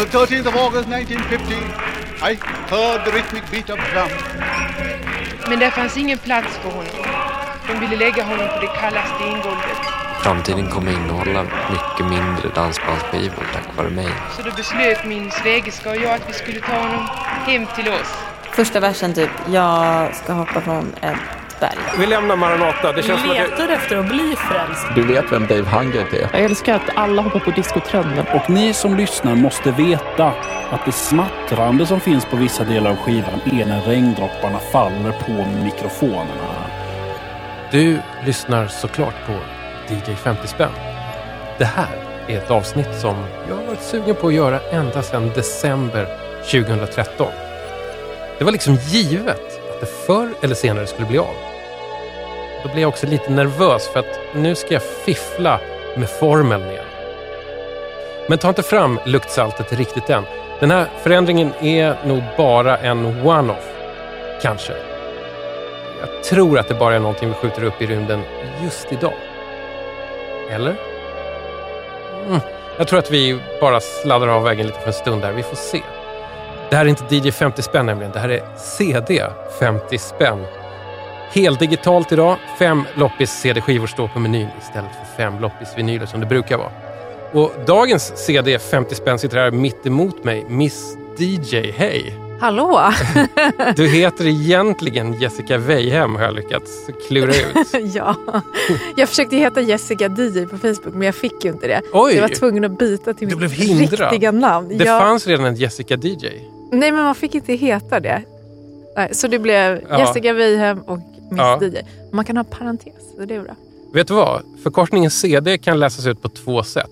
On the 13th of August 1950, I heard the rhythmic beat of drum. Men där fanns ingen plats för honom. De ville lägga honom på det kalla stengolvet. Framtiden kommer innehålla mycket mindre dansbandsskivor tack vare mig. Så då beslöt min svägerska och jag att vi skulle ta honom hem till oss. Första versen typ, jag ska hoppa från ett berg. Vi lämnar Maranata. Det känns som att det... Letar efter att bli frälst. Du vet vem Dave Hungert är? Jag älskar att alla hoppar på discotrenden. Och ni som lyssnar måste veta att det smattrande som finns på vissa delar av skivan är när regndropparna faller på mikrofonerna. Du lyssnar såklart på DJ 50 spänn. Det här är ett avsnitt som jag har varit sugen på att göra ända sedan december 2013. Det var liksom givet att det förr eller senare skulle bli av. Då blir jag också lite nervös för att nu ska jag fiffla med formeln igen. Men ta inte fram luktsaltet riktigt än. Den här förändringen är nog bara en one-off. Kanske. Jag tror att det bara är någonting vi skjuter upp i rymden just idag. Eller? Mm. Jag tror att vi bara sladdar av vägen lite för en stund där. Vi får se. Det här är inte DJ 50 spänn nämligen. Det här är CD 50 spänn. Heldigitalt idag. Fem loppis CD-skivor står på menyn istället för fem loppis vinyler som det brukar vara. Och dagens CD 50 spänn sitter här mitt emot mig. Miss DJ, hej! Hallå! Du heter egentligen Jessica Weihem har jag lyckats klura ut. ja, jag försökte heta Jessica DJ på Facebook men jag fick ju inte det. Oj! Så jag var tvungen att byta till Du mitt riktiga namn. Det jag... fanns redan en Jessica DJ. Nej men man fick inte heta det. Nej, så det blev Ja. Jessica Weihem och Miss. DJ. Man kan ha parentes, så det är bra. Vet du vad? Förkortningen CD kan läsas ut på två sätt.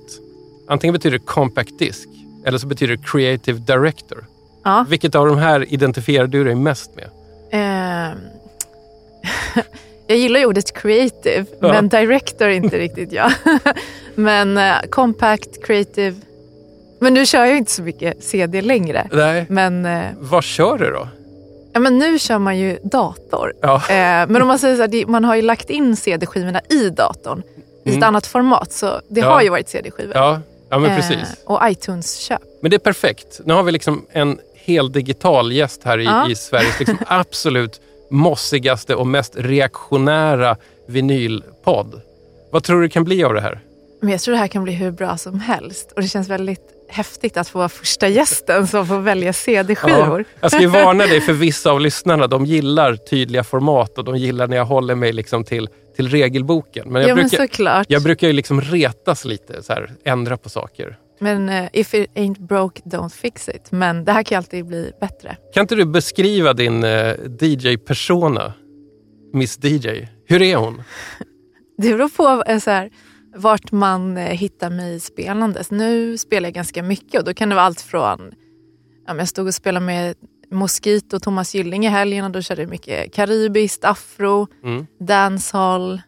Antingen betyder det compact disk eller så betyder det creative director. Ja. Vilket av de här identifierar du dig mest med? Ehm, jag gillar ju ordet creative, Ja. men director inte riktigt jag. men eh, compact, creative. Men nu kör jag inte så mycket CD längre. Nej. Men, eh, Vad kör du då? Ja, men nu kör man ju dator. Ja. Eh, men om man säger så här, man har ju lagt in CD-skivorna i datorn i ett Mm. annat format. Så det Ja. har ju varit CD-skivor. Ja, ja men Eh, precis. och iTunes-köp. Men det är perfekt. Nu har vi liksom en hel digital gäst här i, Ja. i Sveriges liksom absolut mossigaste och mest reaktionära vinylpodd. Vad tror du kan bli av det här? Men jag tror det här kan bli hur bra som helst. Och det känns väldigt häftigt att få vara första gästen som får välja CD-skivor. Jag ska ju varna dig för vissa av lyssnarna. De gillar tydliga format och de gillar när jag håller mig liksom till, till regelboken. Men jag, ja, men brukar, såklart. jag brukar ju liksom retas lite, så här, ändra på saker. Men eh, if it ain't broke, don't fix it. Men det här kan ju alltid bli bättre. Kan inte du beskriva din eh, DJ-persona? Miss DJ. Hur är hon? Det beror på eh, så här, vart man eh, hittar mig spelandes. Nu spelar jag ganska mycket och då kan det vara allt från... Ja, jag stod och spelade med Mosquito och Thomas Gylling i helgen och då körde jag mycket karibiskt, afro, Mm. dancehall,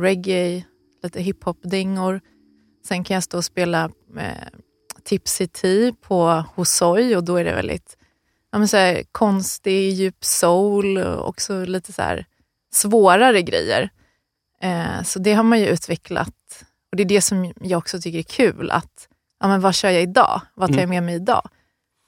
reggae, lite hiphop-dingor. Sen kan jag stå och spela med Tipsy Tea på Hosoi och då är det väldigt ja, men så här, konstig, djup soul och också lite så här svårare grejer. Eh, så det har man ju utvecklat. Och det är det som jag också tycker är kul. att ja, men Vad kör jag idag? Vad tar jag med mig idag?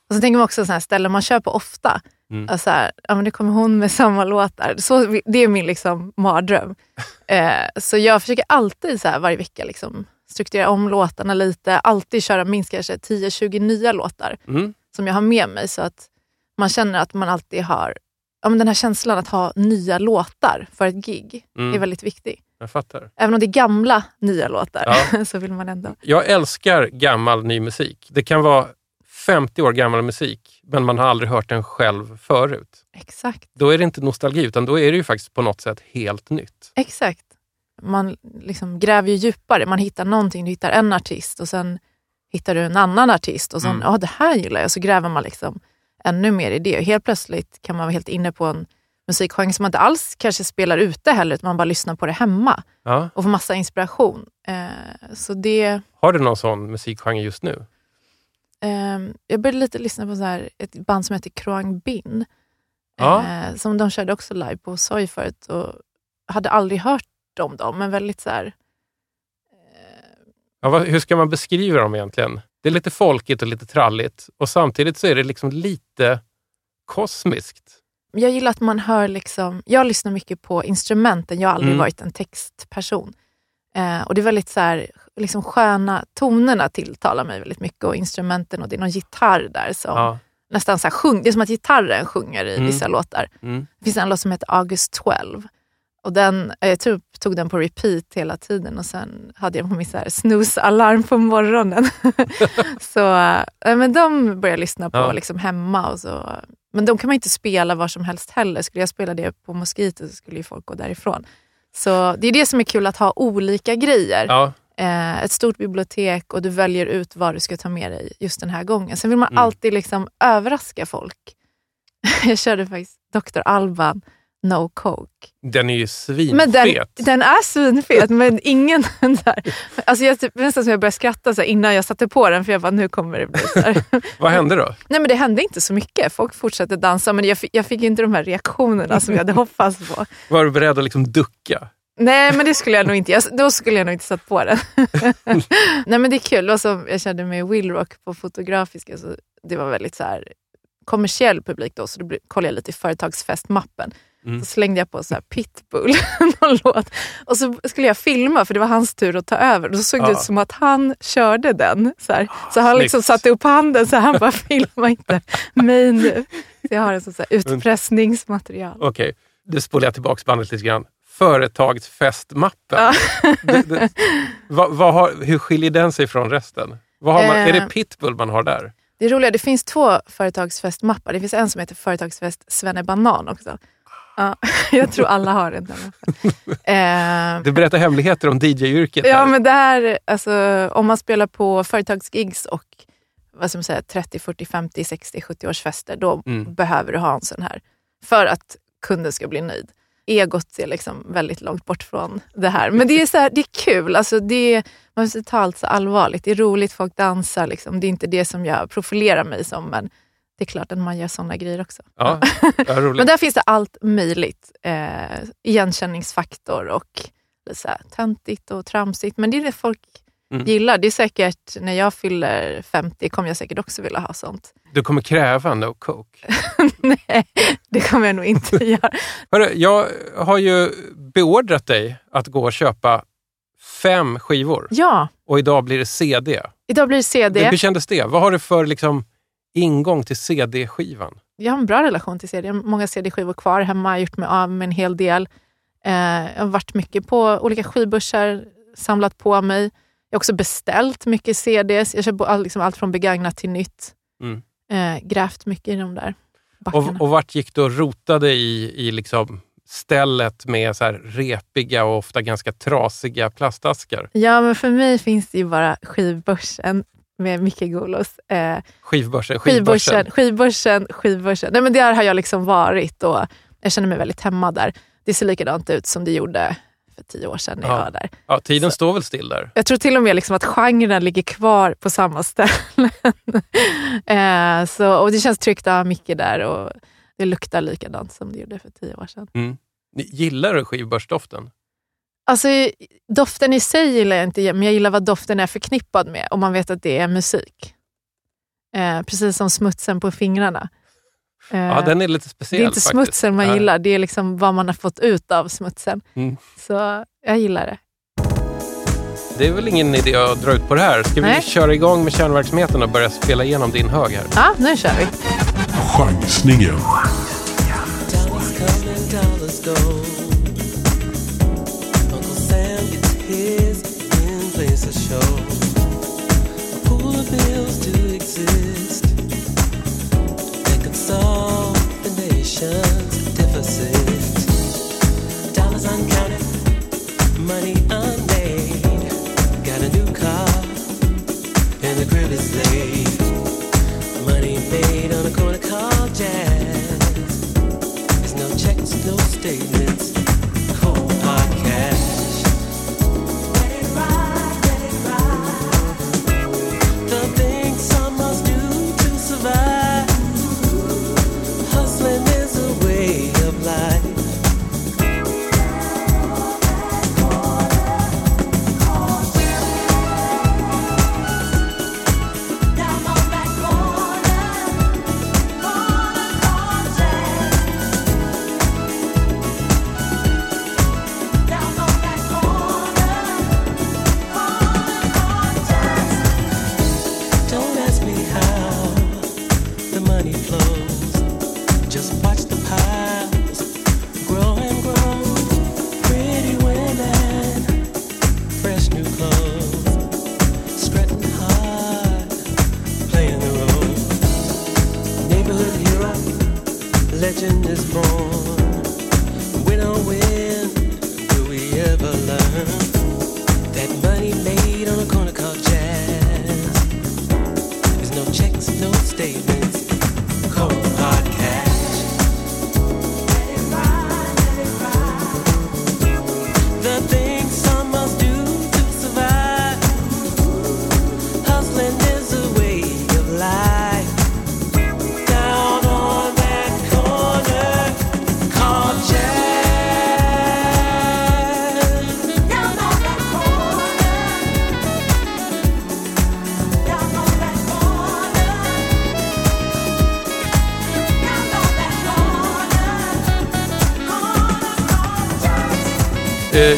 Och så tänker man också så här, ställen man kör på ofta. Mm. Alltså här, ja, men det kommer hon med samma låtar. Så, det är min liksom, mardröm. Eh, så jag försöker alltid så här, varje vecka liksom, strukturera om låtarna lite. Alltid köra minst kanske 10-20 nya låtar Mm. som jag har med mig. Så att man känner att man alltid har ja, men den här känslan att ha nya låtar för ett gig. Mm. är väldigt viktig. Jag fattar. Även om det är gamla nya låtar Ja. så vill man ändå... Jag älskar gammal ny musik. Det kan vara 50 år gammal musik, men man har aldrig hört den själv förut. Exakt. Då är det inte nostalgi, utan då är det ju faktiskt på något sätt helt nytt. Exakt. Man liksom gräver ju djupare. Man hittar någonting. Du hittar en artist och sen hittar du en annan artist och sen, Mm. ja det här gillar jag. Så gräver man liksom ännu mer i det. Och helt plötsligt kan man vara helt inne på en musikgenre som man inte alls kanske spelar ute heller, utan man bara lyssnar på det hemma Ja. och får massa inspiration. Eh, så det... Har du någon sån musikgenre just nu? Ehm, jag började lite lyssna på så här, ett band som heter Kroang Bin. Ja. Eh, som de körde också live på Soy förut. Och hade aldrig hört om dem, men väldigt så här... Ja, vad, hur ska man beskriva dem egentligen? Det är lite folkigt och lite tralligt och samtidigt så är det liksom lite kosmiskt. Jag gillar att man hör, liksom, jag lyssnar mycket på instrumenten, jag har aldrig Mm. varit en textperson. Eh, och det är väldigt så här, liksom sköna, tonerna tilltalar mig väldigt mycket och instrumenten och det är någon gitarr där som Ja. nästan så här sjung, det är som att gitarren sjunger i Mm. vissa låtar. Mm. Det finns en låt som heter August 12. Och den, eh, jag jag tog den på repeat hela tiden och sen hade jag på här snooze-alarm på morgonen. så äh, men de började jag lyssna på Ja. liksom hemma. Och så. Men de kan man inte spela var som helst heller. Skulle jag spela det på Mosquito så skulle ju folk gå därifrån. Så det är det som är kul att ha olika grejer. Ja. Eh, ett stort bibliotek och du väljer ut vad du ska ta med dig just den här gången. Sen vill man Mm. alltid liksom överraska folk. jag körde faktiskt Dr. Alban No Coke. Den är ju Men den, svinfet. den är svinfet, men ingen där. Alltså jag, typ, nästan som jag började skratta så innan jag satte på den, för jag bara, nu kommer det bli så här. Vad hände då? Nej men det hände inte så mycket. Folk fortsatte dansa, men jag fick, jag fick inte de här reaktionerna som jag hade hoppats på. Var du beredd att liksom ducka? Nej, men det skulle jag nog inte. Jag, då skulle jag nog inte satt på den. Nej, men det är kul. Och så, jag kände med Willrock på Fotografiska, så det var väldigt så här kommersiell publik då, så då kollade jag lite i företagsfestmappen. Mm. Så slängde jag på så Pitbull, någon låt. Och så skulle jag filma, för det var hans tur att ta över. Då såg det Ja. ut som att han körde den. Så, här. så han liksom Snyggt. satte upp handen, så han bara filma inte mig nu. Så jag har en sån så här utpressningsmaterial. Okej, då spolar jag tillbaka bandet lite grann. Företagsfestmappen. Ja. Det, det, vad, vad har, hur skiljer den sig från resten? Vad har man, Eh. Är det Pitbull man har där? Det är roliga, det finns två företagsfestmappar. Det finns en som heter Företagsfest Svennebanan också. Ja, jag tror alla har mappen. eh, Du berättar hemligheter om DJ-yrket. ja, men det här, alltså, om man spelar på företagsgigs och vad ska man säga, 30, 40, 50, 60, 70 års fester, då Mm. behöver du ha en sån här. För att kunden ska bli nöjd. Egot är liksom väldigt långt bort från det här. Men det är, så här, det är kul. Alltså det är, man måste ta allt så allvarligt. Det är roligt, folk dansar. Liksom. Det är inte det som jag profilerar mig som, men det är klart att man gör såna grejer också. Ja. Men där finns det allt möjligt. Eh, igenkänningsfaktor och så här, töntigt och tramsigt. Men det är det folk Mm. gillar. Det är säkert, när jag fyller 50 kommer jag säkert också vilja ha sånt. Du kommer kräva no coke. Nej, det kommer jag nog inte göra. Hörru, jag har ju beordrat dig att gå och köpa fem skivor Ja, och idag blir det CD. idag blir det CD. Hur kändes det? Vad har du för liksom, ingång till CD-skivan? Jag har en bra relation till CD. Jag har många CD-skivor kvar hemma. Jag har gjort mig av med en hel del. Eh, jag har varit mycket på olika skivbörsar, samlat på mig. Jag har också beställt mycket CDs. Jag köper liksom allt från begagnat till nytt. Mm. Eh, grävt mycket i de där backarna. Och, och vart gick du och rotade i, i liksom stället med så här repiga och ofta ganska trasiga plastaskar? Ja, men för mig finns det ju bara skivbörsen med Micke Golos. Eh, Skivbörsen, skivbörsen. skivbörsen, skivbörsen, skivbörsen. Nej, men där har jag liksom varit och jag känner mig väldigt hemma där. Det ser likadant ut som det gjorde för tio år sedan när jag Ja. var där. Ja, tiden Så- står väl still där? Jag tror till och med liksom att genren ligger kvar på samma ställen. eh, så, och det känns tryggt att ha Micke där och det luktar likadant som det gjorde för tio år sedan. Mm. Gillar du skivbörsdoften? Alltså, doften i sig gillar jag inte, men jag gillar vad doften är förknippad med om man vet att det är musik. Eh, precis som smutsen på fingrarna. Eh, Ja, den är lite speciell det är inte faktiskt. smutsen man Ja. gillar, det är liksom vad man har fått ut av smutsen. Mm. Så jag gillar det. Det är väl ingen idé att dra ut på det här. Ska vi Nej. köra igång med kärnverksamheten och börja spela igenom din hög här? Ja, nu kör vi. Chansningen. No checks, no statements,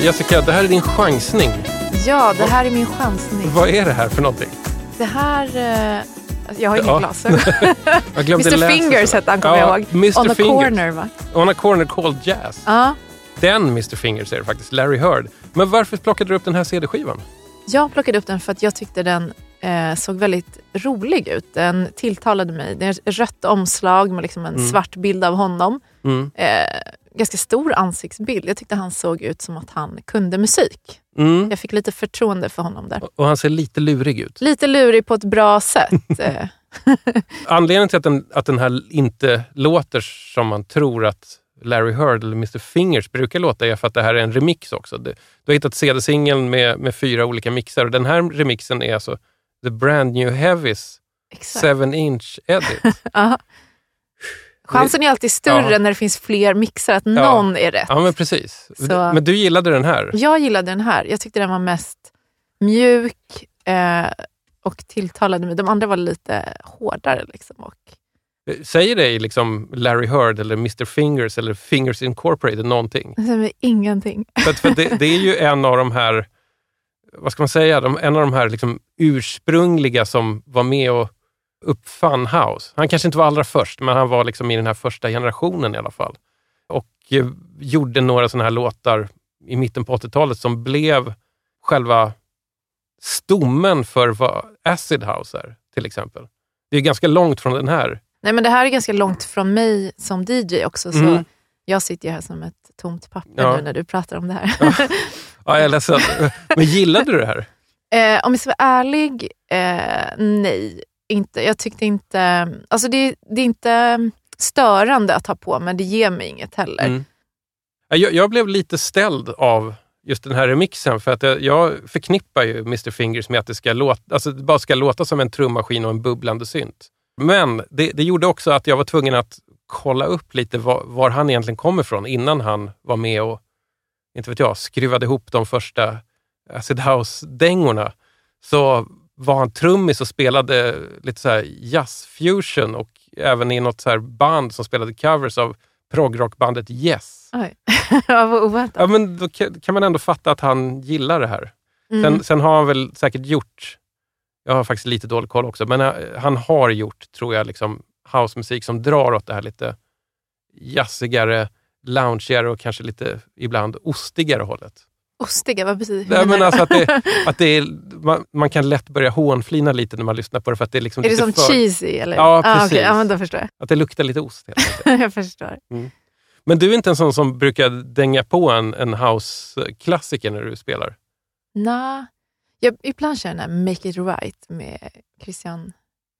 Jessica, det här är din chansning. Ja, det här är min chansning. Vad är det här för någonting? Det här... eh, jag har inga Ja. glasögon. Mr Fingers hette han, kommer jag ihåg. Mr. On a Fingers. corner, va? On a corner called jazz. Ja. Den Mr Fingers är det faktiskt, Larry Heard. Men varför plockade du upp den här CD-skivan? Jag plockade upp den för att jag tyckte den eh, såg väldigt rolig ut. Den tilltalade mig. Det är ett rött omslag med liksom en Mm. svart bild av honom. Mm. Eh, ganska stor ansiktsbild. Jag tyckte han såg ut som att han kunde musik. Mm. Jag fick lite förtroende för honom där. Och han ser lite lurig ut. Lite lurig på ett bra sätt. Anledningen till att den, att den här inte låter som man tror att Larry Heard eller Mr Fingers brukar låta är för att det här är en remix också. Det, du har hittat CD-singeln med, med fyra olika mixar och den här remixen är alltså The Brand New Heavies Exakt. 7-inch edit. Chansen är alltid större Ja. när det finns fler mixar, att någon är rätt. Ja, men precis. Så- Men du gillade den här? Jag gillade den här. Jag tyckte den var mest mjuk eh, och tilltalade mig. De andra var lite hårdare. Liksom, och Säger dig liksom Larry Heard eller Mr Fingers eller Fingers Incorporated någonting? det säger mig ingenting. För, för det, det är ju en av de här, vad ska man säga, de, en av de här liksom ursprungliga som var med och uppfann house. Han kanske inte var allra först, men han var liksom i den här första generationen i alla fall. Och eh, gjorde några sådana här låtar i mitten på 80-talet som blev själva stommen för vad acid house är, till exempel. Det är ganska långt från den här. Nej, men det här är ganska långt från mig som DJ också. Så Mm. Jag sitter ju här som ett tomt papper Ja. nu när du pratar om det här. Ja, jag är ledsen. Men gillade du det här? Eh, om jag ska vara ärlig, eh, nej. Inte. Jag tyckte inte... Alltså det, det är inte störande att ha på, men det ger mig inget heller. Mm. Jag, jag blev lite ställd av just den här remixen för att jag, jag förknippar ju Mr Fingers med att det, ska låta, alltså det bara ska låta som en trummaskin och en bubblande synt. Men det, det gjorde också att jag var tvungen att kolla upp lite var, var han egentligen kommer ifrån innan han var med och, inte vet jag, skruvade ihop de första Acid House-dängorna. Så var han trummis och spelade lite så jazzfusion och även i något så här band som spelade covers av progrockbandet Yes. Oj, vad oväntat. Ja, men då kan kan man ändå fatta att han gillar det här. Mm. Sen, sen har han väl säkert gjort, jag har faktiskt lite dålig koll också, men eh, han har gjort, tror jag, liksom housemusik som drar åt det här lite jazzigare, loungeigare och kanske lite ibland ostigare hållet. Ostiga, vad betyder Nej, men alltså att det, att det är, man, man kan lätt börja hånflina lite när man lyssnar på det. För att det är, liksom Är det som för, cheesy? Eller? Ja, Ah, precis. okej. ja, men då förstår jag. Att det luktar lite ost. Jag förstår. Men du är inte en sån som brukar dänga på en, en house-klassiker när du spelar? Nah. Jag, ibland kör jag den här Make it right med Christian.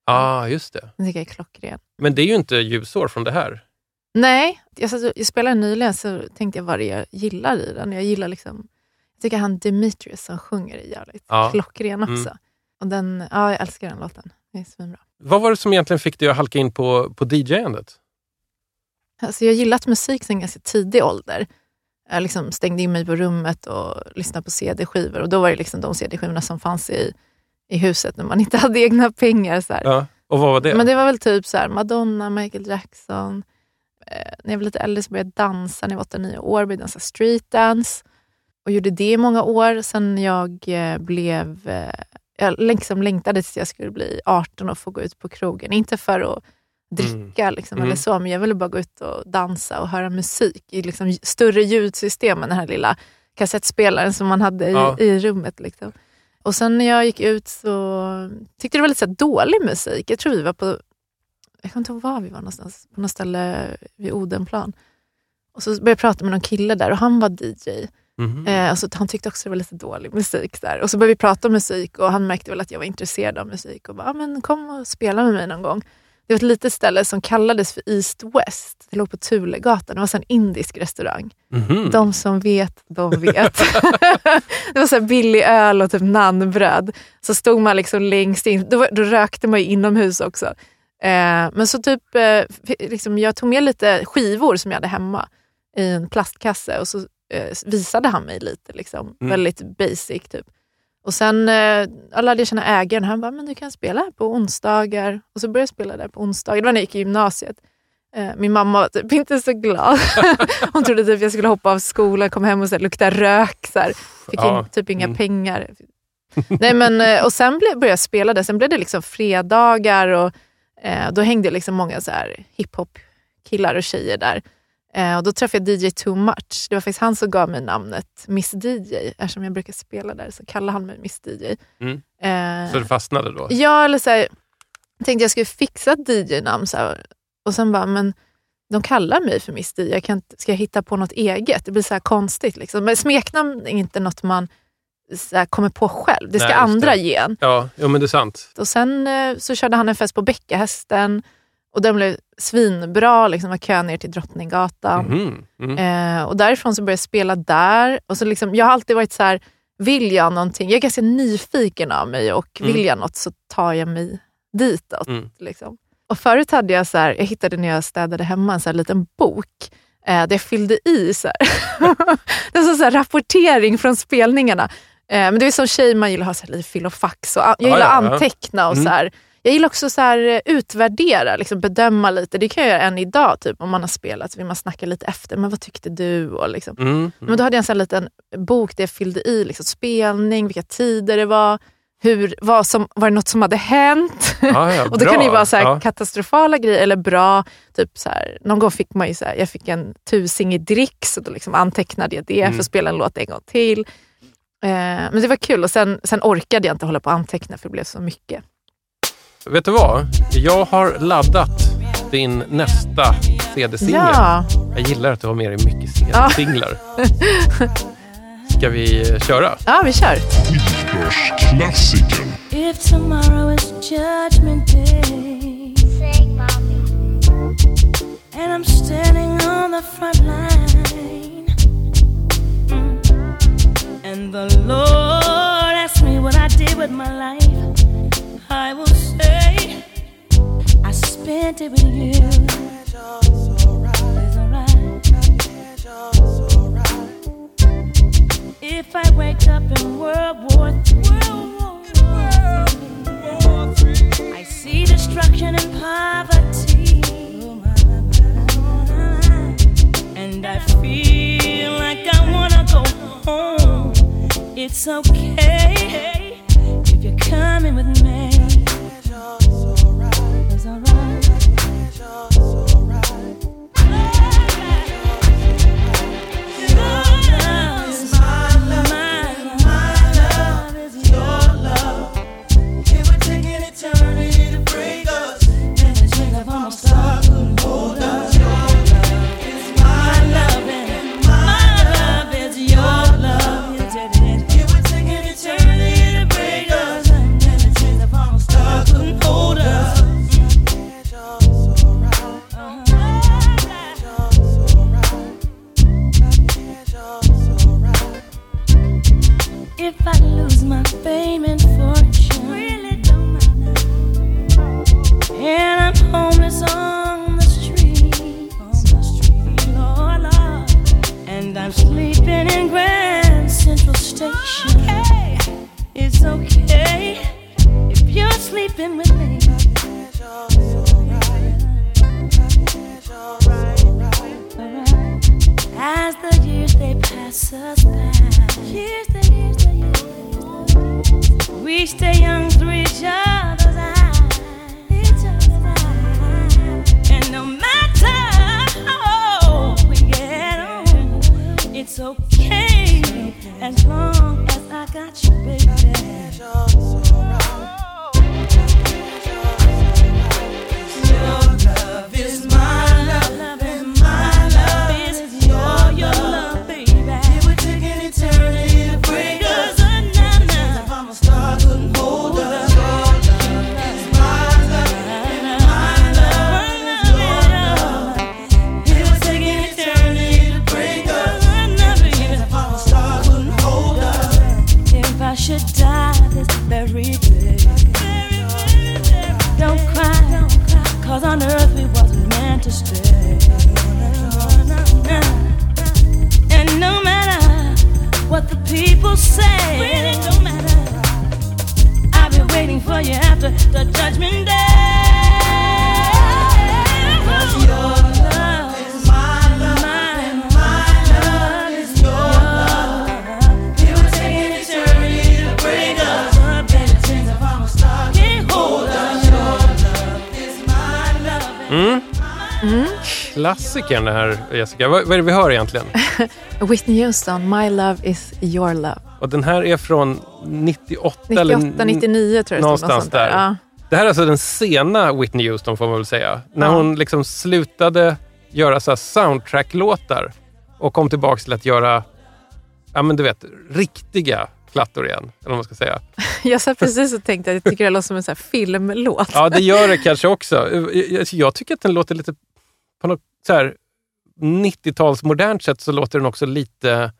Ja, ah, just det. Den tycker jag är klockren. Men det är ju inte ljusår från det här. Nej, jag, satt, jag spelade nyligen så tänkte jag vad det är jag gillar i den. Jag gillar liksom, jag tycker han Demetrius som sjunger är jävligt Ja. klockren också. Mm. Och den, ja, jag älskar den låten. Den är svinbra. Vad var det som egentligen fick dig att halka in på, på DJ-andet? Alltså jag har gillat musik sedan ganska tidig ålder. Jag liksom stängde in mig på rummet och lyssnade på CD-skivor. Och då var det liksom de CD-skivorna som fanns i, i huset när man inte hade egna pengar. Så. Ja. Och vad var det? Men det var väl typ så här, Madonna, Michael Jackson. Eh, när jag var lite äldre så började jag dansa. När jag var 8-9 år började jag dansa streetdance. Och gjorde det i många år. Sen jag eh, blev... Eh, jag liksom längtade tills jag skulle bli 18 och få gå ut på krogen. Inte för att dricka liksom, Mm. eller så, men jag ville bara gå ut och dansa och höra musik i liksom större ljudsystem än den här lilla kassettspelaren som man hade i, Ja. i rummet. Liksom. Och sen när jag gick ut så tyckte det var lite så dålig musik. Jag tror vi var på jag kommer inte ihåg var vi var någonstans, på något ställe vid Odenplan. Och så började jag prata med någon kille där och han var DJ. Mhm. Eh, alltså, han tyckte också det var lite dålig musik där. Och så började vi prata om musik och han märkte väl att jag var intresserad av musik och bara, ah, men kom och spela med mig någon gång. Det var ett litet ställe som kallades för East West. Det låg på Tulegatan. Det var så en indisk restaurang. Mhm. De som vet, de vet. det var så billig öl och typ nannbröd. Så stod man liksom längst in. Då, då rökte man ju inomhus också. Eh, men så typ, eh, liksom, jag tog med lite skivor som jag hade hemma i en plastkasse och så eh, visade han mig lite. Liksom. Mm. Väldigt basic. typ. Och sen eh, jag lärde jag känna ägaren. Han bara, men du kan spela här på onsdagar. Och så började jag spela där på onsdagar. Det var när jag gick i gymnasiet. Eh, min mamma var typ inte så glad. Hon trodde typ jag skulle hoppa av skolan, komma hem och så här, lukta rök. Så här. Fick Ja. in, typ inga Mm. pengar. Nej, men, eh, och sen ble, började jag spela där. Sen blev det liksom fredagar och eh, då hängde liksom många så här hiphop-killar och tjejer där. Eh, och då träffade jag DJ Too Much. Det var faktiskt han som gav mig namnet Miss DJ. Eftersom jag brukar spela där så kallar han mig Miss DJ. Mm. Eh, Så det fastnade då? Ja, eller så här, jag tänkte jag skulle fixa ett DJ-namn. Så här, och sen bara, men de kallar mig för Miss DJ. Jag kan, ska jag hitta på något eget? Det blir så här konstigt. Liksom. Men smeknamn är inte något man så kommer på själv. Det ska Nej, andra det. ge en. Ja, jo, men det är sant. Och sen eh, så körde han en fest på Bäckahästen och den blev svinbra. Liksom, var kö ner till Drottninggatan. Mhm. Mm. Eh, och därifrån så började jag spela där. Och så liksom, jag har alltid varit så här, vill jag någonting, jag är ganska nyfiken av mig och Mm. vill jag något så tar jag mig ditåt. Mm. Liksom. Och förut hade jag, så här, jag hittade när jag städade hemma en så här liten bok eh, där jag fyllde i så här. det var så, här, rapportering från spelningarna. Eh, men det är som tjej, man gillar att ha så här, lite fill och fax. Och, jag Ja, gillar ja, att ja. anteckna och Mm. så här, jag gillar också så här, eh, utvärdera, liksom bedöma lite. Det kan jag göra än idag, typ, om man har spelat. Så vill man snacka lite efter. Men vad tyckte du? Och liksom. Mm. Mm. Men då hade jag en sån liten bok där jag fyllde i liksom, spelning, vilka tider det var. Hur, vad som, var det något som hade hänt? Ja, ja, och då kan det vara så här Ja. katastrofala grejer eller bra. Typ så här, någon gång fick man ju så här, jag fick en tusing i dricks och då liksom antecknade jag det Mm. för att spela en låt en gång till. Eh, men det var kul och sen, sen orkade jag inte hålla på och anteckna för det blev så mycket. Vet du vad? Jag har laddat din nästa CD-singel. Ja. Jag gillar att du har med dig mycket Ja. CD-singlar. Ska vi eh, köra? Ja, vi kör. Skivbörsklassikern. If tomorrow is judgment day, sing, mommy. And I'm standing on the front line, Mm. and the Lord asks me what I did with my life, I will say It with you. If I wake up in World War III, I see destruction and poverty, and I feel like I wanna go home. It's okay if you're coming with me. It's okay as long as I got you, baby. Klassikern det här, Jessica. Vad, vad är det vi hör egentligen? Whitney Houston, My love is your love. Och den här är från 98 98, eller 99 tror jag någonstans där. där. Ja. Det här är alltså den sena Whitney Houston får man väl säga. När Ja. hon liksom slutade göra så soundtrack-låtar och kom tillbaka till att göra, ja men du vet, riktiga plattor igen. Eller vad man ska säga. Jag satt precis och tänkte att jag tycker det låter som en här filmlåt. Ja, det gör det kanske också. Jag tycker att den låter lite, på något så här 90-tals modernt sätt så låter den också lite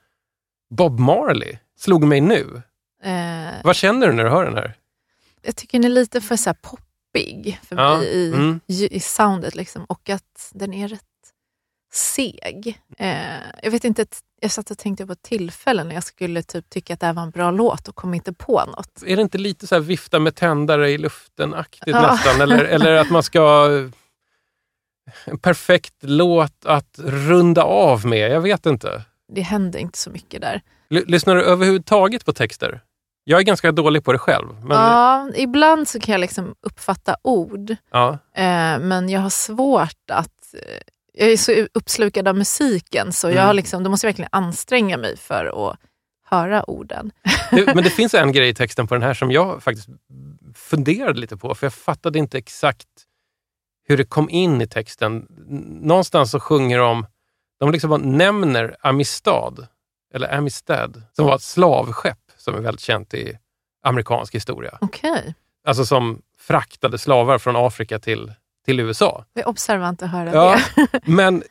Bob Marley. Slog mig nu. Eh, Vad känner du när du hör den här? jag tycker den är lite för så poppig för Ja, mig i, mm. i, soundet. Liksom. Och att den är rätt seg. Eh, jag vet inte, jag satt och tänkte på tillfällen när jag skulle typ tycka att det här var en bra låt och kom inte på något. Är det inte lite så här vifta med tändare i luften-aktigt Ja. nästan? Eller, eller att man ska... En perfekt låt att runda av med. Jag vet inte. Det händer inte så mycket där. L- lyssnar du överhuvudtaget på texter? Jag är ganska dålig på det själv. Men, Ja, ibland så kan jag liksom uppfatta ord, ja. eh, men jag har svårt att... Eh, jag är så uppslukad av musiken så jag Mm. har liksom, då måste jag verkligen anstränga mig för att höra orden. Det, men det finns en grej i texten på den här som jag faktiskt funderade lite på, för jag fattade inte exakt hur det kom in i texten. Någonstans så sjunger de, de liksom nämner Amistad, eller Amistad, som var ett slavskepp som är väldigt känt i amerikansk historia. Okej, Alltså som fraktade slavar från Afrika till, till USA. det är observant att höra Ja, det. men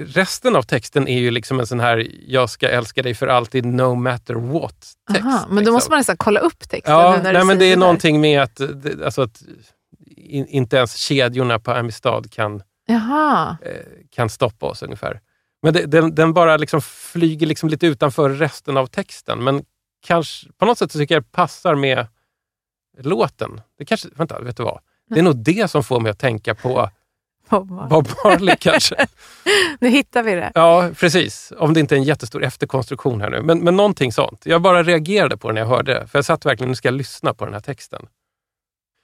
resten av texten är ju liksom en sån här jag ska älska dig för alltid no matter what text. Aha, men då liksom. måste man nästan kolla upp texten. Ja, nej, men det är någonting med att, alltså att in, inte ens kedjorna på Amistad kan, eh, kan stoppa oss ungefär. Men det, den, den bara liksom flyger liksom lite utanför resten av texten. Men kanske, på något sätt tycker jag det passar med låten. Det kanske, vänta, vet du vad? Det är nog det som får mig att tänka på Bob Marley. Bob Marley kanske. nu hittar vi det. Ja, precis. Om det inte är en jättestor efterkonstruktion här nu. Men, men någonting sånt. Jag bara reagerade på det när jag hörde det. För jag satt verkligen, nu ska jag lyssna på den här texten.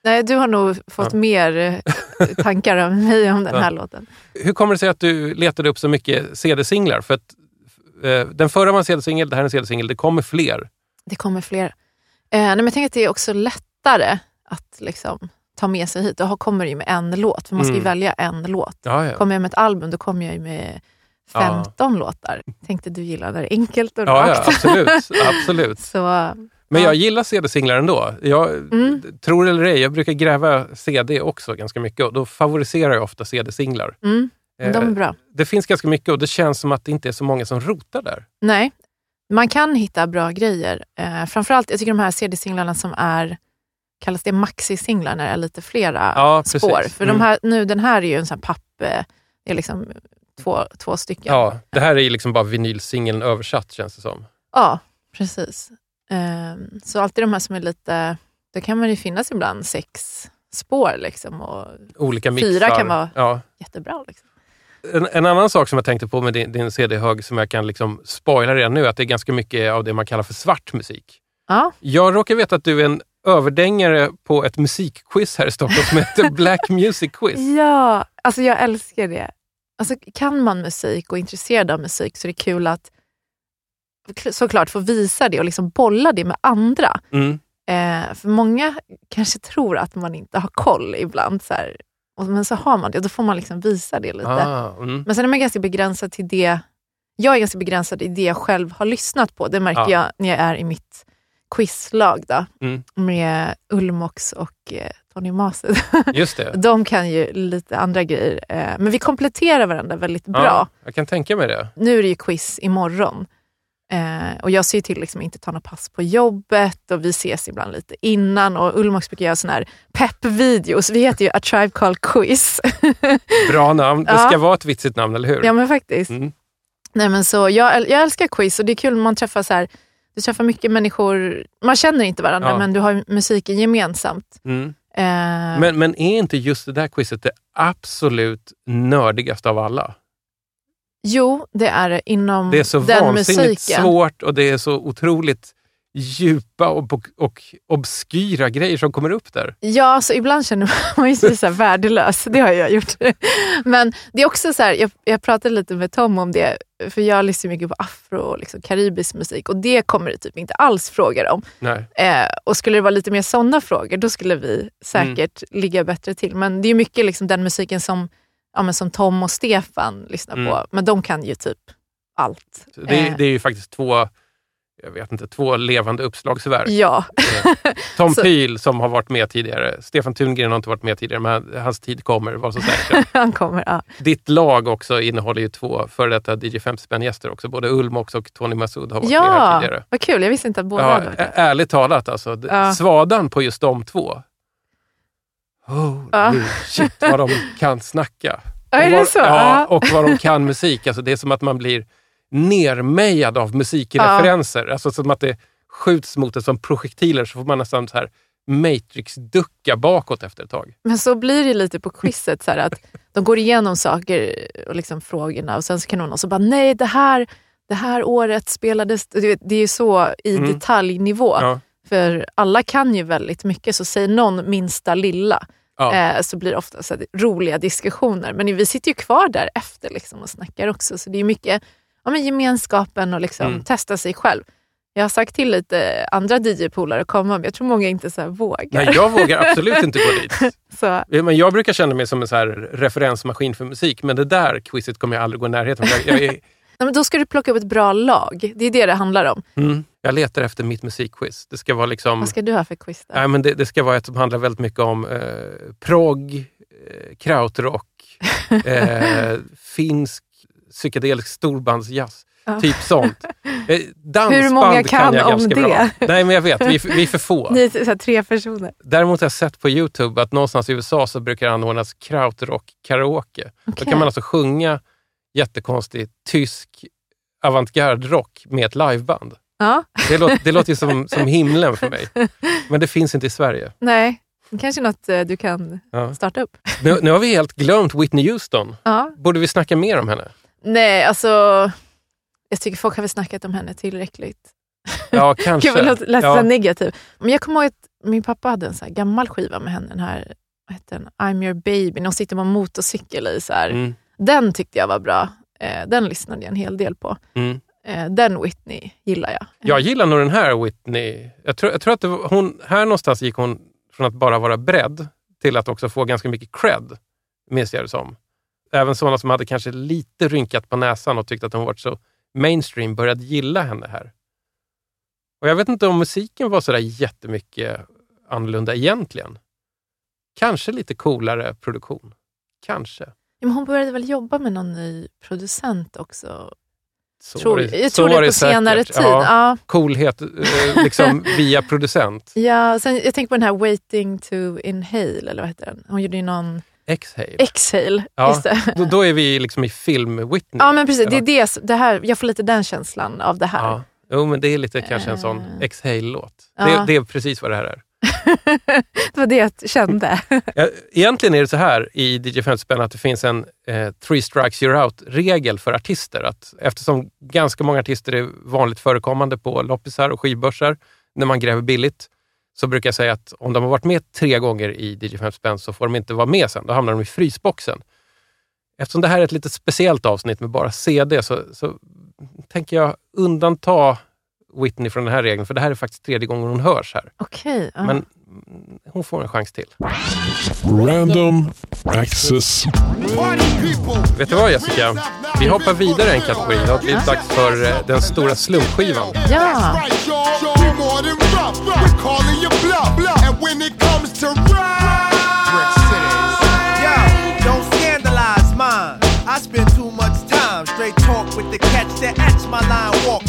Nej, du har nog fått Ja. mer eh, tankar än mig om den Ja. här låten. Hur kommer det sig att du letade upp så mycket CD-singlar? För att eh, den förra var en CD-singel, det här är en CD-singel. Det kommer fler. Det kommer fler. Eh, nej, men jag tänker att det är också lättare att liksom, ta med sig hit. Då kommer ju med en låt, för man ska ju Mm. välja en låt. Ja, ja. Kommer jag med ett album, då kommer jag ju med 15 låtar. Tänkte du gillar när det enkelt och Ja, ja, rakt. absolut. absolut. Så, Men ja. jag gillar CD-singlar ändå. Jag, Mm. Tror eller ej, jag brukar gräva CD också ganska mycket och då favoriserar jag ofta CD-singlar. mm, de är Eh, bra. Det finns ganska mycket och det känns som att det inte är så många som rotar där. Nej, man kan hitta bra grejer. Eh, framförallt, jag tycker de här CD-singlarna som är, kallas det maxi-singlar när det är lite flera Ja, precis. spår. För Mm. de här, nu, den här är ju en sån papp, eh, det är liksom två, två stycken. Ja, det här är ju liksom bara vinylsingeln översatt känns det som. Ja, precis. Ehm, så alltid de här som är lite, då kan man ju finnas ibland sex spår liksom och Olika mixar. fyra kan vara Ja. jättebra. Liksom. En, en annan sak som jag tänkte på med din, din CD-hög som jag kan liksom spoila redan nu, att det är ganska mycket av det man kallar för svart musik. Ja, Jag råkar veta att du är en överdängare på ett musikquiz här i Stockholm som heter Black Music Quiz. ja alltså jag älskar det. Alltså, kan man musik och är intresserad av musik så är det kul att såklart få visa det och liksom bolla det med andra. Mm. Eh, för många kanske tror att man inte har koll ibland. Så här, men så har man det och då får man liksom visa det lite. Ah, mm. Men sen är man ganska begränsad till det. Jag är ganska begränsad i det jag själv har lyssnat på. Det märker Ja. jag när jag är i mitt quizlag då, Mm. med Ulmox och eh, Tony Maset. Just det. De kan ju lite andra grejer. Eh, men vi kompletterar varandra väldigt bra. Ja, jag kan tänka mig det. Nu är det ju quiz imorgon. Eh, och jag ser till liksom inte ta något pass på jobbet och vi ses ibland lite innan. Och Ulmox brukar göra såna här pepp-videos. Vi heter ju A Tribe Called Quiz. Bra namn. Det Ja. ska vara ett vitsigt namn, eller hur? ja men faktiskt. Mm. Nej, men så jag, jag älskar quiz och det är kul när man träffar så här, du träffar mycket människor, man känner inte varandra Ja. men du har musiken gemensamt. Mm. Eh, Men, men är inte just det där quizet det absolut nördigaste av alla? Jo, det är det inom Det är så den vansinnigt musiken. svårt och det är så otroligt djupa och, och, obskyra grejer som kommer upp där. Ja, alltså ibland känner man sig så värdelös. Det har jag gjort. Men det är också så här, jag, jag pratade lite med Tom om det, för jag lyssnar mycket på afro och liksom karibisk musik och det kommer det typ inte alls frågor om. Nej. Eh, och skulle det vara lite mer sådana frågor, då skulle vi säkert ligga bättre till. Men det är mycket liksom den musiken som, ja, men som Tom och Stefan lyssnar Mm. på. Men de kan ju typ allt. Det, Eh, det är ju faktiskt två, jag vet inte, två levande uppslagsverk. Ja. Tom Så- Pyl som har varit med tidigare. Stefan Tungren har inte varit med tidigare, men hans tid kommer, var så säker. Han kommer, ja. Ditt lag också innehåller ju två före detta DJ 50 spänn-gäster också. Både Ulmox och Tony Massoud har varit med här Ja, tidigare. vad kul. Jag visste inte att båda Ja, hade varit ärligt talat alltså. Ja. Svadan på just de två. Holy Ja. shit vad de kan snacka. Ja, är Och det vad- så? Ja, och vad de kan musik. Alltså, det är som att man blir nermejad av musikreferenser. Alltså som att det skjuts mot en som projektiler så får man nästan så här Matrix-ducka bakåt efter ett tag. Men så blir det lite på quizet, så här att de går igenom saker och liksom frågorna och sen så kan någon också bara, nej det här, det här året spelades... Du vet, Det är ju så i Mm. detaljnivå. Ja. För alla kan ju väldigt mycket, så säger någon minsta lilla Ja. eh, så blir det ofta så roliga diskussioner. Men vi sitter ju kvar där efter liksom, och snackar också, så det är mycket ja, men gemenskapen och liksom Mm. testa sig själv. Jag har sagt till lite andra DJ-polare att komma, men jag tror många inte så vågar. Nej, jag vågar absolut inte gå dit. Så, Men jag brukar känna mig som en så referensmaskin för musik, men det där quizet kommer jag aldrig gå i närheten av. Jag, jag, är- Nej, men då ska du plogga upp ett bra lag. Det är det det handlar om. mm, jag letar efter mitt musikquiz. Det ska vara liksom... Vad ska du ha för quiz då? Nej, men det, det ska vara ett som handlar väldigt mycket om eh, progg, eh, krautrock, eh, finsk psykedelisk storbandsjazz. Ja. Typ sånt. Eh, dansband Hur många kan jag om ganska det? Bra. Nej, men jag vet. Vi, vi är för få. Ni är så här, tre personer. Däremot har jag sett på Youtube att någonstans i USA så brukar det anordnas krautrock karaoke. Då kan man alltså sjunga jättekonstig tysk avantgarde-rock med ett liveband. Ja, Det låter, det låter ju som, som himlen för mig. Men det finns inte i Sverige. nej. Det kanske är något eh, du kan Ja. starta upp. Nu, nu har vi helt glömt Whitney Houston. Ja. Borde vi snacka mer om henne? Nej, alltså... Jag tycker folk har väl snackat om henne tillräckligt. Ja, kanske. Gud, låter lät Ja. negativ. Men jag kommer ihåg att min pappa hade en så gammal skiva med henne. Den här, vad heter den? I'm your baby. När hon sitter på en motorcykel i. Så. Mm, Den tyckte jag var bra. Eh, den lyssnade jag en hel del på. mm. Eh, den Whitney gillar jag. Jag gillar nog den här Whitney. Jag tror, jag tror att var, hon, här någonstans gick hon från att bara vara bredd till att också få ganska mycket cred, minns jag det som. Även sådana som hade kanske lite rynkat på näsan och tyckte att hon varit så mainstream började gilla henne här. Och Jag vet inte om musiken var sådär jättemycket annorlunda egentligen. Kanske lite coolare produktion. Kanske. Men hon började väl jobba med någon ny producent också? Så tror, var det- jag tror det på senare tid. Ja. Ja. Coolhet eh, liksom via producent. Ja, sen, jag tänker på den här Waiting to Inhale, eller vad heter den? Hon gjorde ju någon Exhale. Exhale. Ja, Just det. Då, då är vi liksom i film-Whitney. Ja, men precis. Det är det, det här, jag får lite den känslan av det här. Ja. Jo, men det är lite kanske en sån Eh. Exhale-låt. Det, det är precis vad det här är. det var det jag kände. Ja, Egentligen är det så här i DJ 50 spänn att det finns en eh, three strikes you're out-regel för artister. Att eftersom ganska många artister är vanligt förekommande på loppisar och skivbörsar när man gräver billigt, så brukar jag säga att om de har varit med tre gånger i DJ 50 spänn så får de inte vara med sen. Då hamnar de i frysboxen. Eftersom det här är ett lite speciellt avsnitt med bara CD så, så tänker jag undanta Whitney från den här regeln, för det här är faktiskt tredje gången hon hörs här. Okej. ja. Men mm, hon får en chans till. Random access. Vet du vad Jessica? Vi hoppar vidare en kategori. Det har blivit dags för eh, den stora slumpskivan. Ja. I spend too much time straight talk with the catch that etch my line walk.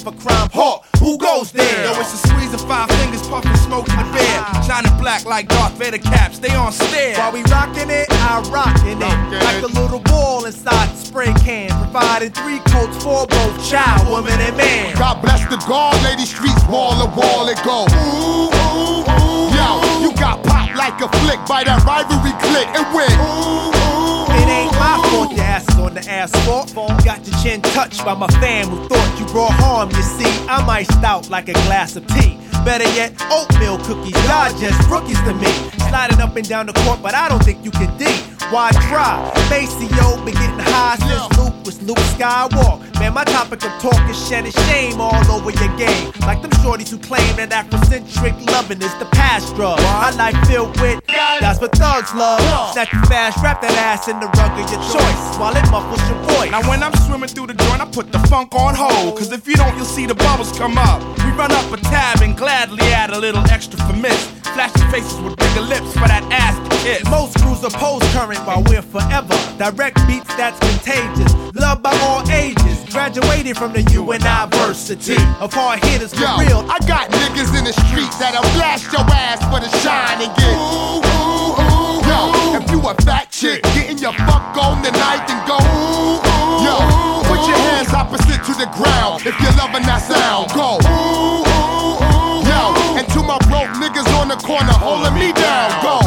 For crime. Hawk, who goes there? Yo, it's a squeeze of five fingers, puffing smoke in the bed. Shining black like Darth Vader caps, they on stare. While we rocking it, I rockin' it. Like a little ball inside the spray can. Providing three coats for both child, woman, and man. God bless the guard, lady streets wall to wall it go. Ooh, ooh, ooh. Yo, you got popped like a flick by that rivalry click and went. Asphalt. Got your chin touched by my fam who thought you brought harm. You see, I'm iced out like a glass of tea. Better yet, oatmeal cookies. Y'all just rookies to me. Sliding up and down the court, but I don't think you can D. Why try? Maceo been getting high since Luke was Luke Skywalk. Man, my topic of talk is shedding shame all over your game. Like them shorties who claim that Afrocentric loving is the past drug. My life filled with that's what thugs love. Snatch you fast, wrap that ass in the rug of your choice while it muffles your. Now when I'm swimming through the joint, I put the funk on hold. Cause if you don't, you'll see the bubbles come up. We run up a tab and gladly add a little extra for miss. Flashing faces with bigger lips for that ass to kiss. Most crews oppose current while we're forever. Direct beats that's contagious. Loved by all ages. Graduated from the university of hard hitters for Yo, real. I got niggas in the street that'll blast your ass for the shine and get ooh, ooh, if you a fat chick, getting your fuck on tonight, then go ooh, ooh. Yo, put your hands opposite to the ground if you're loving that sound. Go ooh, ooh, ooh. Yo, and to my broke niggas on the corner holding me down. Go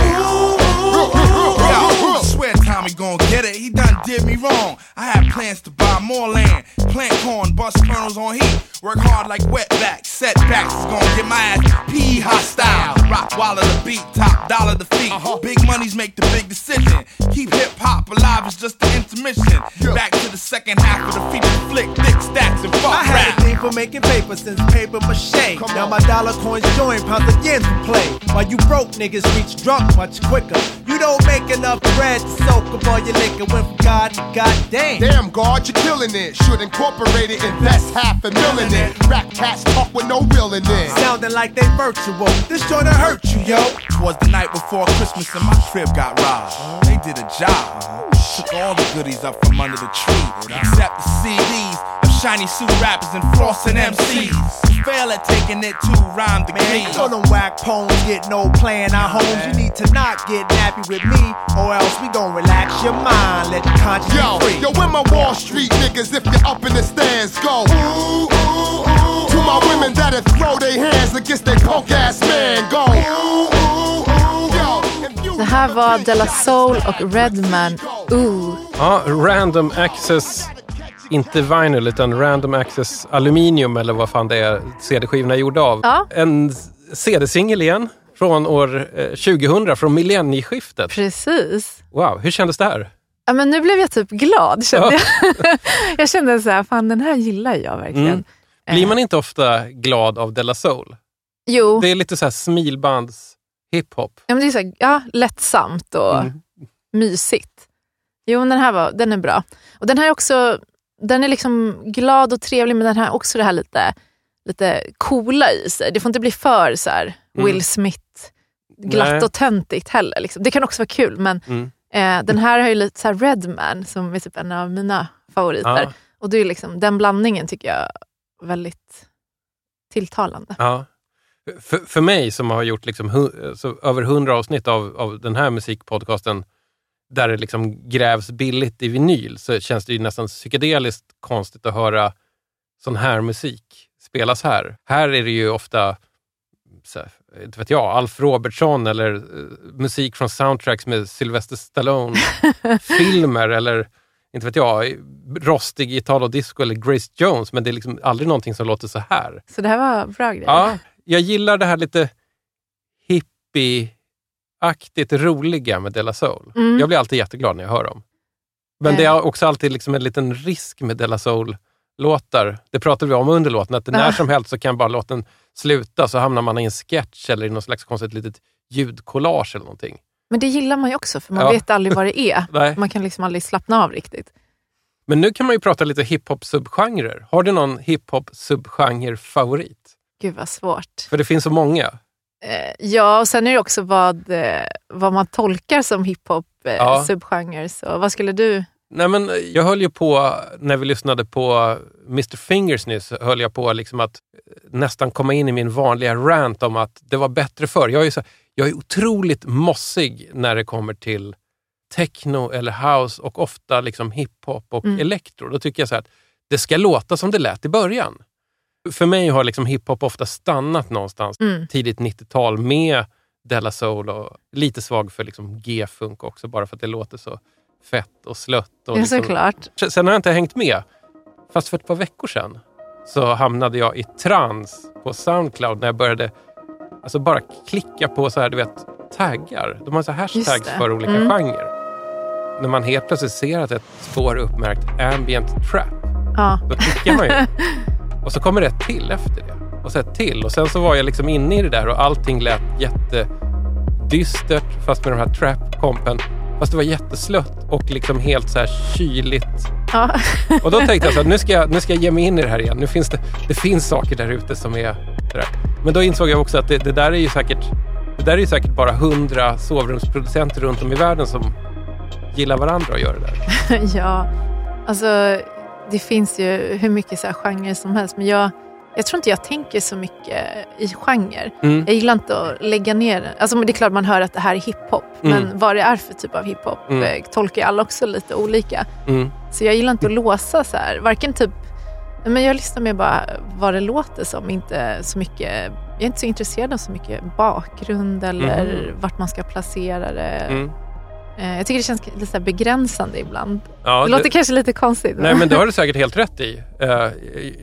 Yo, swear Tommy gon' get it. He done did me wrong. I had plans to buy more land, plant corn, bust kernels on heat, work hard like wetbacks. Setbacks is gon' get my ass P hostile. Rock while the beat, top dollar the feet. Uh-huh. Big monies make the big decision. Keep hip hop alive is just the intermission. Back to the second half of the feature flick, thick stacks and fuck I had rap. a thing for making paper since paper mache. Now my dollar coins join pounds again to play. While you broke niggas reach drunk much quicker. You don't make enough bread to soak up all your liquor. Went from God to goddamn. Damn, God, you're killing it. Should incorporate it, invest half a million in it. Rap cats talk with no real in it. Sounding like they virtual. This joint hurt you, yo. Twas the night before Christmas and my crib got robbed. They did a job. Took all the goodies up from under the tree, except the CDs of shiny suit rappers and frosting MCs. Fail at taking it to rhyme the game. so them whack poems get no playing our homes. You need to not get nappy with me, or else we gon' relax your mind, let your conscience Yo, free. yo, where my Wall Street niggas, if you're up in the stands, go. Ooh, ooh, ooh. To my women that'll throw their hands against their punk ass man, go. Ooh, ooh, ooh. Yo, if you Det här var Della Soul och Redman. Ooh. Ja, Random Access, inte vinyl utan Random Access Aluminium eller vad fan det är CD-skivorna är gjorda av. Ja. En CD-singel igen från år eh, 2000, från millennieskiftet. Precis. Wow, hur kändes det här? Ja, men nu blev jag typ glad kände Ja. jag. jag kände så här, fan den här gillar jag verkligen. Mm. Blir man inte ofta glad av Della Soul? Jo, Det är lite så här smilbands hiphop. ja, men det är så här, ja, lättsamt och Mm. mysigt. Jo, men den här var, den är bra. Och den här är också, den är liksom glad och trevlig men den har också det här lite, lite coola i sig. Det får inte bli för så här Mm. Will Smith, glatt Nej. och töntigt heller. Liksom. Det kan också vara kul men Mm. eh, den här har ju lite så Redman som är typ en av mina favoriter. Ja. Och det är liksom, den blandningen tycker jag väldigt tilltalande. Ja. För, för mig som har gjort liksom hu- så över hundra avsnitt av, av den här musikpodcasten där det liksom grävs billigt i vinyl så känns det ju nästan psykedeliskt konstigt att höra sån här musik spelas här. Här är det ju ofta, här, inte vet jag, Alf Robertson eller eh, musik från soundtracks med Sylvester Stallone, filmer eller inte vet jag, rostig Italo Disco eller Grace Jones, men det är liksom aldrig någonting som låter så här. Så det här var bra grejer. Ja, jag gillar det här lite hippie-aktigt roliga med Della Soul. Mm. Jag blir alltid jätteglad när jag hör dem. Men det Eh. är också alltid liksom en liten risk med Della Soul-låtar. Det pratade vi om under låten, att när som helst så kan bara låten sluta så hamnar man i en sketch eller i någon slags konstigt litet ljudkollage eller någonting. Men det gillar man ju också för man Ja. vet aldrig vad det är. Nej. Man kan liksom aldrig slappna av riktigt. Men nu kan man ju prata lite hiphop-subgenrer. Har du någon hiphop-subgenre-favorit? Gud vad svårt. För det finns så många. Eh, ja, och sen är det också vad, eh, vad man tolkar som hiphop eh, Ja. vad skulle du... Nej, men jag höll ju på, när vi lyssnade på Mr Fingers nyss, höll jag på liksom att nästan komma in i min vanliga rant om att det var bättre förr. Jag är, så, jag är otroligt mossig när det kommer till techno eller house och ofta liksom hiphop och Mm. elektro. Då tycker jag så här att det ska låta som det lät i början. För mig har liksom hiphop ofta stannat någonstans Mm. tidigt 90-tal med Della Soul och lite svag för liksom G-funk också, bara för att det låter så fett och slött. Och Ja, såklart. Sen har jag inte hängt med. Fast för ett par veckor sedan så hamnade jag i trans på Soundcloud när jag började alltså bara klicka på så här, du vet, taggar. De har så hashtags för olika Mm. genrer. När man helt plötsligt ser att ett spår är uppmärkt ambient trap, Ja. då klickar man ju. och så kommer det ett till efter det. Och så ett till. Och sen så var jag liksom inne i det där och allting lät jättedystert fast med de här trap-kompen. Fast det var jätteslött och liksom helt så här kyligt. Ja. Och då tänkte jag så här, nu ska jag, nu ska jag ge mig in i det här igen. Nu finns det, det finns saker där ute som är sådär. Men då insåg jag också att det, det där är ju säkert det där är ju säkert bara hundra sovrumsproducenter runt om i världen som gillar varandra och gör det där. ja, alltså det finns ju hur mycket så här genrer som helst. Men jag, jag tror inte jag tänker så mycket i genre. Mm. Jag gillar inte att lägga ner den. Alltså, det är klart man hör att det här är hiphop. Mm. Men vad det är för typ av hiphop Mm. eh, tolkar ju alla också lite olika. Mm. Så jag gillar inte att låsa så här. Varken typ... Men jag lyssnar mer bara vad det låter som. Inte så mycket, jag är inte så intresserad av så mycket bakgrund eller Mhm. vart man ska placera det. Mm. Eh, Jag tycker det känns lite begränsande ibland. Ja, det låter det- kanske lite konstigt. Nej men det har du säkert helt rätt i. Eh,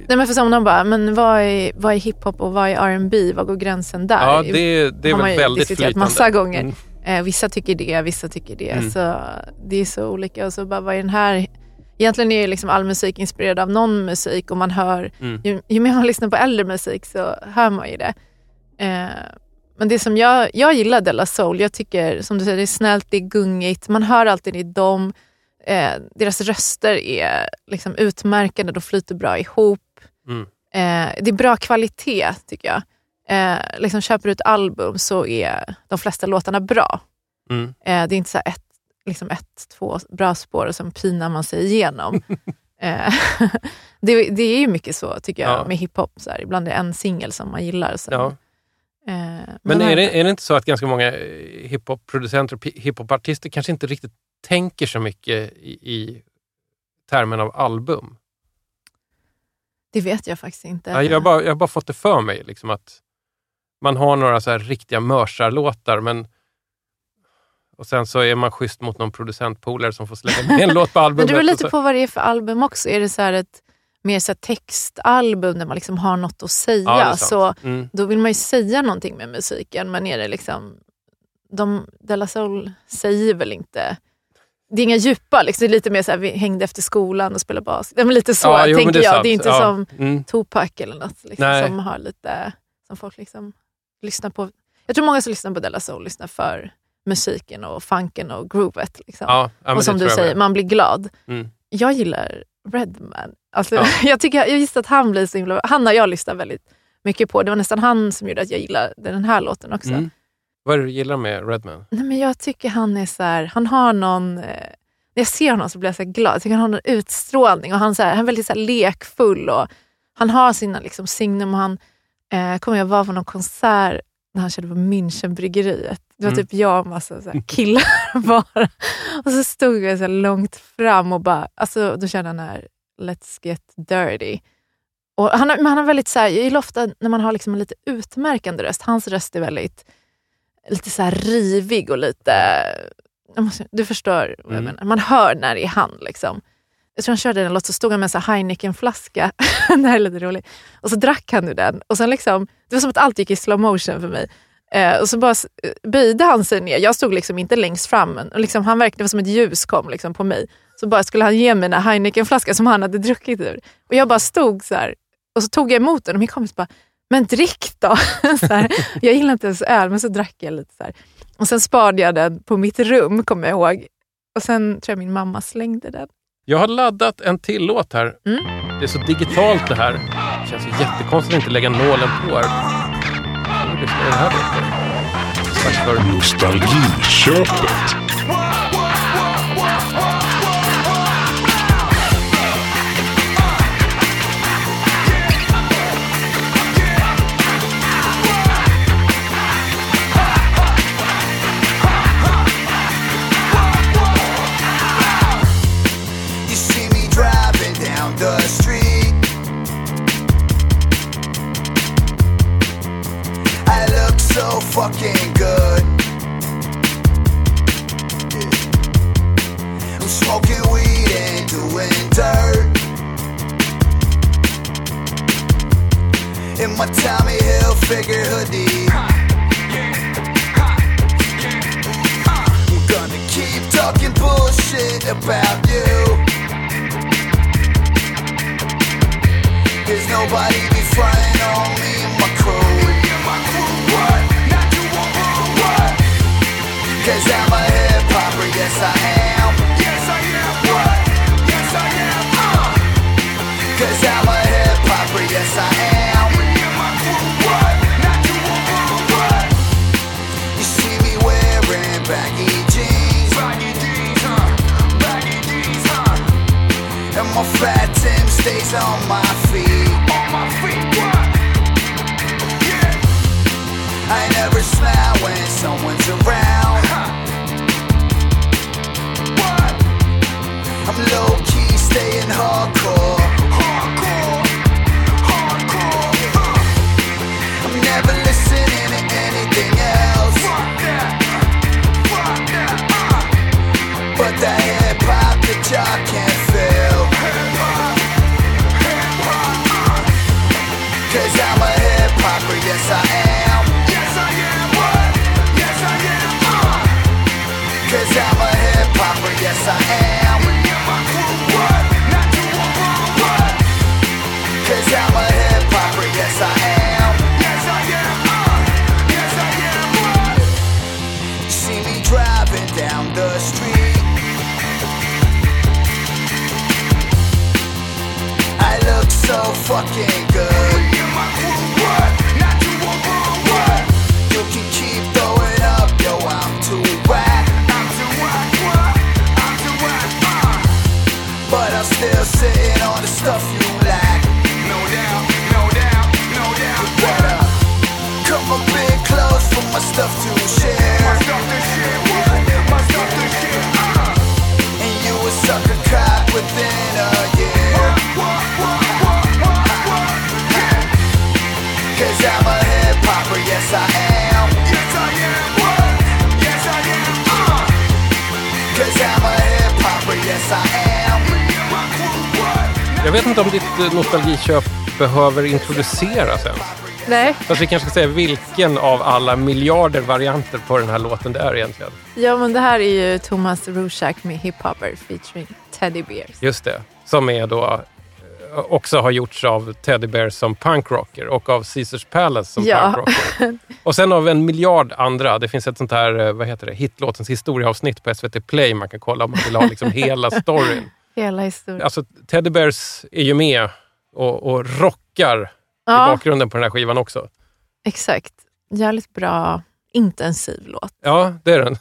Nej men för som någon bara, men vad är, vad är hiphop och vad är R&B? Vad går gränsen där? Ja, det, det är väl väldigt flytande. massa gånger. Mm. Eh, vissa tycker det, vissa tycker det. Mm. Så det är så olika. Och så bara, vad är den här? Egentligen är ju liksom all musik inspirerad av någon musik och man hör, Mm. ju, ju mer man lyssnar på äldre musik så hör man ju det. Eh, men det som jag, jag gillar Della Soul, jag tycker som du säger, det är snällt, det är gungigt, man hör alltid i dem. Eh, deras röster är liksom utmärkande, de flyter bra ihop. Mm. Eh, det är bra kvalitet tycker jag. Eh, liksom köper du ett album så är de flesta låtarna bra. Mm. Eh, det är inte så ett, liksom ett, två bra spår och sen pinar man sig igenom. eh, det, det är ju mycket så tycker jag Ja. med hiphop. Så här, ibland är det en singel som man gillar. Så, Ja. eh, Men här- är det, är det inte så att ganska många eh, hiphop-producenter och hiphopartister kanske inte riktigt tänker så mycket i, i termen av album? Det vet jag faktiskt inte. Ja, jag, har bara, jag har bara fått det för mig liksom att man har några så här riktiga mörsarlåtar men och sen så är man schysst mot någon producentpolare som får slänga med en låt på Men albumet. det beror lite på vad det är för album också. Är det så ett mer så textalbum där man liksom har något att säga Ja, det så. Mm. då vill man ju säga någonting med musiken. Men är det liksom, de, Della Soul säger väl inte det är inga djupa, liksom. det är lite mer så här, vi hängde efter skolan och spelade. Ja, men lite så Ja, jo, men tänker det jag. sant. Det är inte Ja. som Mm. Tupac eller något liksom, som har lite, som folk liksom lyssnar på. Jag tror många som lyssnar på Della Soul lyssnar för musiken och funken och groovet. Liksom. Ja, ja, och som du säger, man blir glad. Mm. Jag gillar Redman. Alltså, Ja. jag, tycker, jag visste att han blir så himla... Han har jag lyssnat väldigt mycket på. Det var nästan han som gjorde att jag gillade den här låten också. Mm. Vad är det du gillar med Redman? Nej, men jag tycker han är så här, han har någon... Eh, när jag ser honom så blir jag så glad. Jag tycker han har någon utstrålning och han, så här, han är väldigt så här, lekfull. Och han har sina liksom, signum och han... Eh, kommer jag var på någon konsert när han körde på Münchenbryggeriet. Det var Mm. typ jag och massa så killar bara. Och så stod jag så långt fram och bara... Alltså, då körde han här Let's get dirty. Och han, men han har väldigt så här, jag gillar ofta när man har liksom en lite utmärkande röst. Hans röst är väldigt lite så rivig och lite... måste- Du förstår vad jag Mm. menar. Man hör när det är han. Liksom. Jag tror han körde den låt så stod han med en Heineken-flaska. det här är lite roligt. Och så drack han ur den. Och sen liksom, det var som att allt gick i slow motion för mig. Eh, och så bara böjde han sig ner. Jag stod liksom inte längst fram. Men, liksom, han verkade som ett ljus kom liksom på mig. Så bara skulle han ge mig den här Heineken-flaskan som han hade druckit ur. Och jag bara stod så här. Och så tog jag emot den och min kompis bara, men drick då. så här. Jag gillar inte ens öl, men så drack jag lite. så här. Och sen sparade jag den på mitt rum, kommer jag ihåg. Och sen tror jag min mamma slängde den. Jag har laddat en till låt här. Mm. Det är så digitalt det här. Det känns ju jättekonstigt att inte lägga nålen på här. Ska vi lyssna på den här låten? Strax för Nostalgiköpet. Cause I'm a hip hopper, yes I am. Jag vet inte om ditt eh, nostalgiköp behöver introduceras än. Nej. Fast vi kanske ska säga vilken av alla miljarder varianter på den här låten det är egentligen. Ja, men det här är ju Thomas Rushak med Hip Hopper featuring Teddy Bears. Just det. Som är då eh, också har gjorts av Teddy Bear som punkrocker och av Caesars Palace som Ja. punkrocker. Och sen av en miljard andra. Det finns ett sånt här, eh, vad heter det, hitlåtens historieavsnitt på SVT Play man kan kolla om man vill ha liksom hela storyn. Hela historien. Alltså Teddy Bears är ju med och, och rockar i Ja. bakgrunden på den här skivan också. Exakt. Jävligt bra, intensiv låt. Ja, det är den.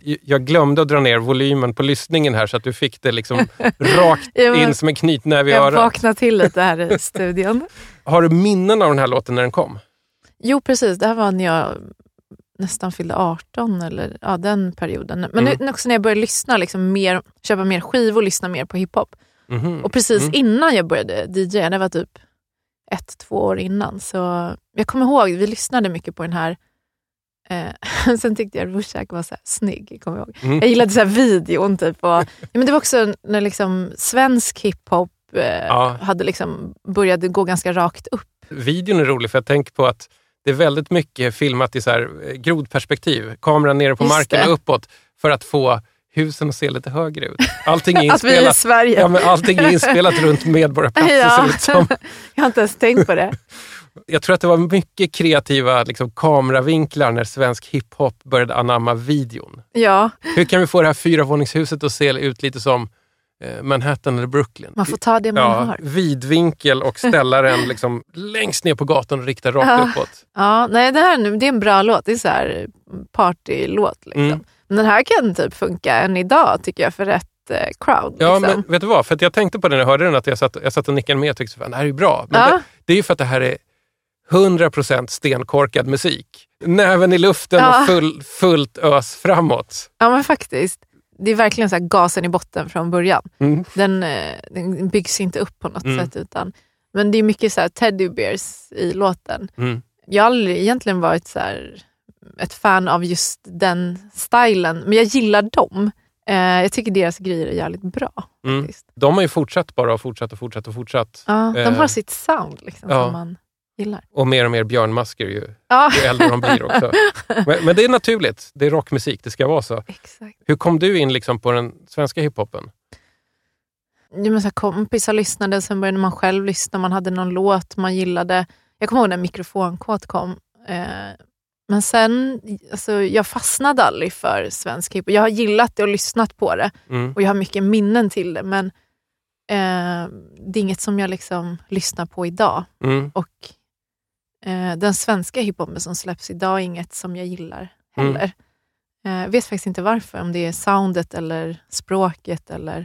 Jag glömde att dra ner volymen på lyssningen här så att du fick det liksom rakt Ja, in som en knytnäve i Jag örat. vaknade till lite här i studion. Har du minnen av den här låten när den kom? Jo, precis. Det här var när jag nästan fyllde 18, eller ja, den perioden. Men Mm. nu, också när jag började lyssna, liksom mer, köpa mer skivor, lyssna mer på hiphop. Mhm. Och precis Mm. innan jag började DJ, det var typ ett, två år innan. Så jag kommer ihåg, vi lyssnade mycket på den här. Eh, sen tyckte jag Rushak var så här snygg. Kommer jag, ihåg. Mm. jag gillade så här videon. Typ, och, ja, men det var också när liksom svensk hiphop eh, Ja. hade liksom började gå ganska rakt upp. Videon är rolig för jag tänker på att det är väldigt mycket filmat i så här eh, grodperspektiv. Kameran nere på Just marken det. och uppåt för att få husen att se lite högre ut. Allting är Att vi är i inspelat, Sverige. ja, men allting är inspelat runt Medborgarplatsen Ja. ser det ut som. Jag har inte ens tänkt på det. Jag tror att det var mycket kreativa liksom, kameravinklar när svensk hiphop började anamma videon. Ja, Hur kan vi få det här fyravåningshuset att se ut lite som Manhattan eller Brooklyn? man får ta det man Ja, har. vidvinkel och ställa den liksom längst ner på gatan och rikta rakt Ja. uppåt. Ja, nej, det här det är en bra låt. Det är så här partylåt. Liksom. Mm. Men den här kan typ funka än idag tycker jag för rätt eh, crowd. Ja, liksom. men vet du vad? För jag tänkte på det när jag hörde den, att jag satt, jag satt och nickade med och tyckte att det här är bra. Men Ja. det, det är ju för att det här är 100% stenkorkad musik. Näven i luften Ja. och full, fullt ös framåt. Ja, men faktiskt. Det är verkligen så här gasen i botten från början. Mm. Den, eh, den byggs inte upp på något Mm. sätt. utan Men det är mycket så här teddy bears i låten. Mm. Jag har aldrig egentligen varit så här, ett fan av just den stilen, men jag gillar dem. Eh, jag tycker deras grejer är jävligt bra. Mm. De har ju fortsatt bara och fortsatt och fortsatt och fortsatt. Ja, de Eh, har sitt sound. Liksom, ja. man, gillar. Och mer och mer björnmasker ju, Ja. ju äldre de blir också. Men, men det är naturligt. Det är rockmusik, det ska vara så. Exakt. Hur kom du in liksom på den svenska hiphopen? Ja, men så här, kompisar lyssnade, sen började man själv lyssna. Man hade någon låt man gillade. Jag kommer ihåg när mikrofonkåt kom. Eh, men sen, alltså, jag fastnade aldrig för svensk hiphop. Jag har gillat det och lyssnat på det. Mm. Och jag har mycket minnen till det. Men eh, det är inget som jag liksom lyssnar på idag. Mm. Och eh, den svenska hiphopen som släpps idag är inget som jag gillar Mm. heller. Eh, Jag vet faktiskt inte varför, om det är soundet eller språket. Eller,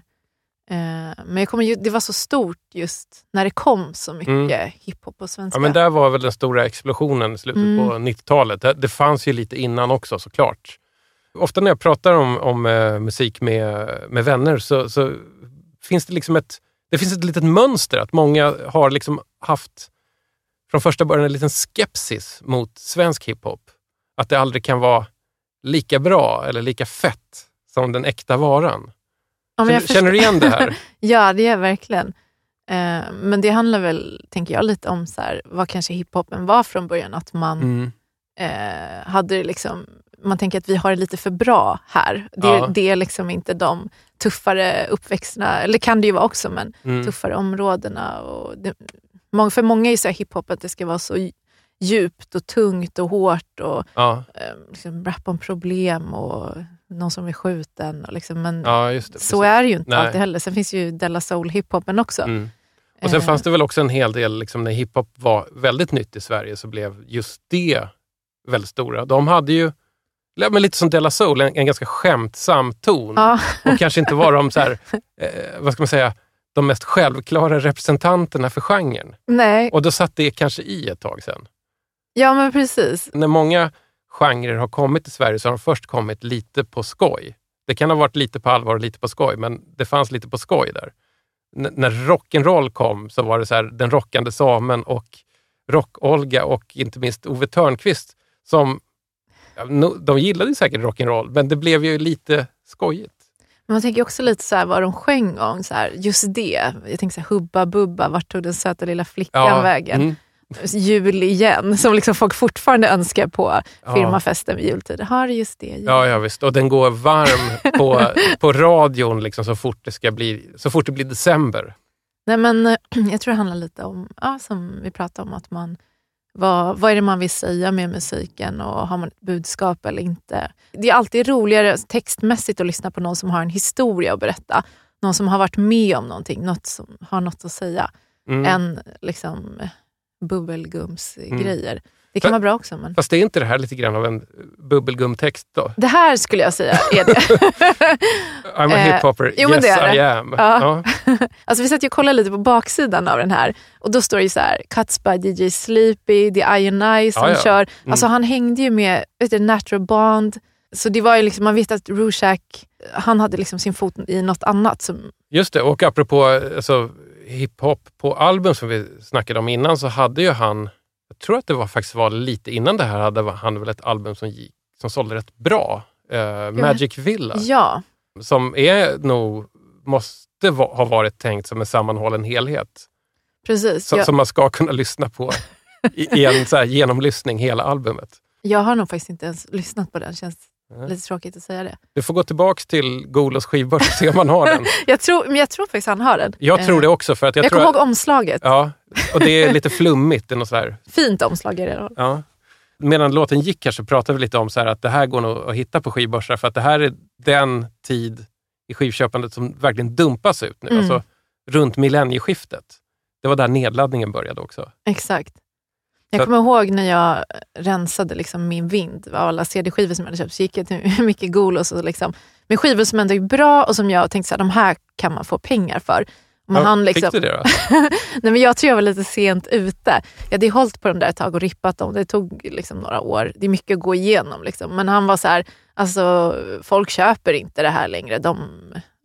eh, men jag kommer, ju- det var så stort just när det kom så mycket Mm. hiphop på svenska. Ja, men där var väl den stora explosionen i slutet Mm. på 90-talet. Det, det fanns ju lite innan också såklart. Ofta när jag pratar om, om eh, musik med, med vänner så, så finns det liksom ett, det finns ett litet mönster att många har liksom haft från första början en liten skepsis mot svensk hiphop. Att det aldrig kan vara lika bra eller lika fett som den äkta varan. Ja, Känner, känner du igen det här? ja, det gör jag verkligen. Eh, men det handlar väl, tänker jag, lite om så här, vad kanske hiphopen var från början. Att man Mm. eh, hade liksom, man tänker att vi har det lite för bra här. Det, Ja. det är liksom inte de tuffare uppväxterna, eller kan det ju vara också, men Mm. tuffare områdena. Och det, för många är så hiphop att det ska vara så djupt och tungt och hårt och Ja, eh, liksom rap om problem och någon som är skjuten. Och liksom, men ja det. så precis. är det ju inte Nej. alltid heller. Sen finns ju Della Soul-hiphopen också. Mm. Och sen Eh. fanns det väl också en hel del, liksom, när hiphop var väldigt nytt i Sverige så blev just det väldigt stora. De hade ju, men lite som Della Soul, en, en ganska skämtsam ton. Ja. Och kanske inte var de så här, eh, vad ska man säga, de mest självklara representanterna för genren. Nej, Och då satt det kanske i ett tag sen. ja men precis. När många genrer har kommit till Sverige så har de först kommit lite på skoj. Det kan ha varit lite på allvar och lite på skoj, men det fanns lite på skoj där. N- när rock'n'roll kom så var det så här, den rockande samen och Rock-Olga och inte minst Ove Törnqvist som, de gillade säkert rock'n'roll, men det blev ju lite skojigt. Men man tänker också lite så här vad de sjöng om. Så här, just det. Jag tänker så här, Hubba Bubba, vart tog den söta lilla flickan vägen? mm. Jul igen, som liksom folk fortfarande önskar på Ja. firmafesten vid jultid. Har just det. jul. Ja, ja visst. Och den går varm på, på radion liksom, så, fort det ska bli, så fort det blir december. Nej, men, jag tror det handlar lite om, ja, som vi pratade om, att man, vad, vad är det man vill säga med musiken och har man ett budskap eller inte? Det är alltid roligare textmässigt att lyssna på någon som har en historia att berätta. Någon som har varit med om någonting, något som har något att säga, Mm. än liksom bubbelgumsgrejer. Mm. Det kan vara bra också. Men... Fast det är inte det här lite grann av en bubbelgumtext då? Det här skulle jag säga är det. I'm a Eh, hiphopper, jo, men yes det är I det. am. Ja. Alltså vi satt ju och kollade lite på baksidan av den här och då står det ju så här, Cuts by DJ Sleepy, The Iron Eye som Ja, ja. kör. Mm. Alltså han hängde ju med vet du, Natural Bond. Så det var ju liksom, man vet att Rushak, han hade liksom sin fot i något annat. Som, Just det, och apropå alltså, hiphop på album som vi snackade om innan så hade ju han, jag tror att det var faktiskt var lite innan det här, hade han väl ett album som, gick, som sålde rätt bra. Eh, Magic Villa. ja, Som är nog, måste va, ha varit tänkt som en sammanhållen helhet. precis. Så, Jag, Som man ska kunna lyssna på i, i en så genomlyssning hela albumet. jag har nog faktiskt inte ens lyssnat på den, känns. Lite tråkigt att säga det. Du får gå tillbaks till Golos skivbörs och se om man har den. Jag tror, men jag tror faktiskt han har den. Jag tror Eh, det också. För att jag, Jag, tror kommer ihåg omslaget. Ja, och det är lite flummigt. Något så Fint omslag är det. ja. Medan låten gick här så pratade vi lite om så att det här går nog att hitta på skivbörsar för att det här är den tid i skivköpandet som verkligen dumpas ut nu. Mm. Alltså runt millennieskiftet. Det var där nedladdningen började också. Exakt. Jag kommer ihåg när jag rensade liksom min vind av alla CD-skivor som jag hade köpt, så gick jag till mycket Golos och liksom, med skivor som ändå är bra och som jag tänkte att de här kan man få pengar för. Ja, hann liksom, Fick du det då? Nej, men jag tror jag var lite sent ute. Jag hade hållit på dem där ett tag och rippat dem. Det tog liksom några år. Det är mycket att gå igenom. Liksom. Men han var så här, alltså, folk köper inte det här längre. De,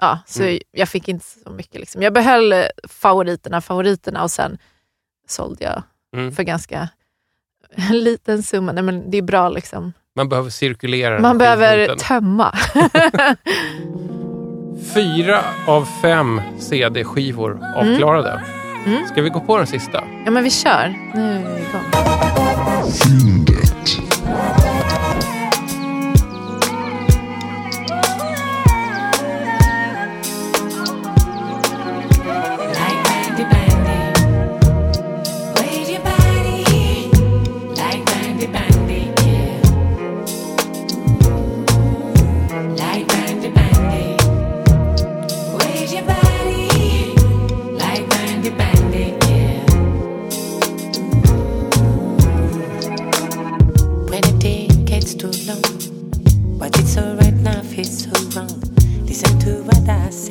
ja, så Mm. jag fick inte så mycket. Liksom. Jag behöll eh, favoriterna, favoriterna och sen sålde jag mm. för ganska en liten summa. Nej, men det är bra liksom. Man behöver cirkulera. Man behöver tömma. Fyra av fem CD-skivor mm. avklarade. Mm. Mm. Ska vi gå på den sista? Ja, men vi kör. Nu är vi igång.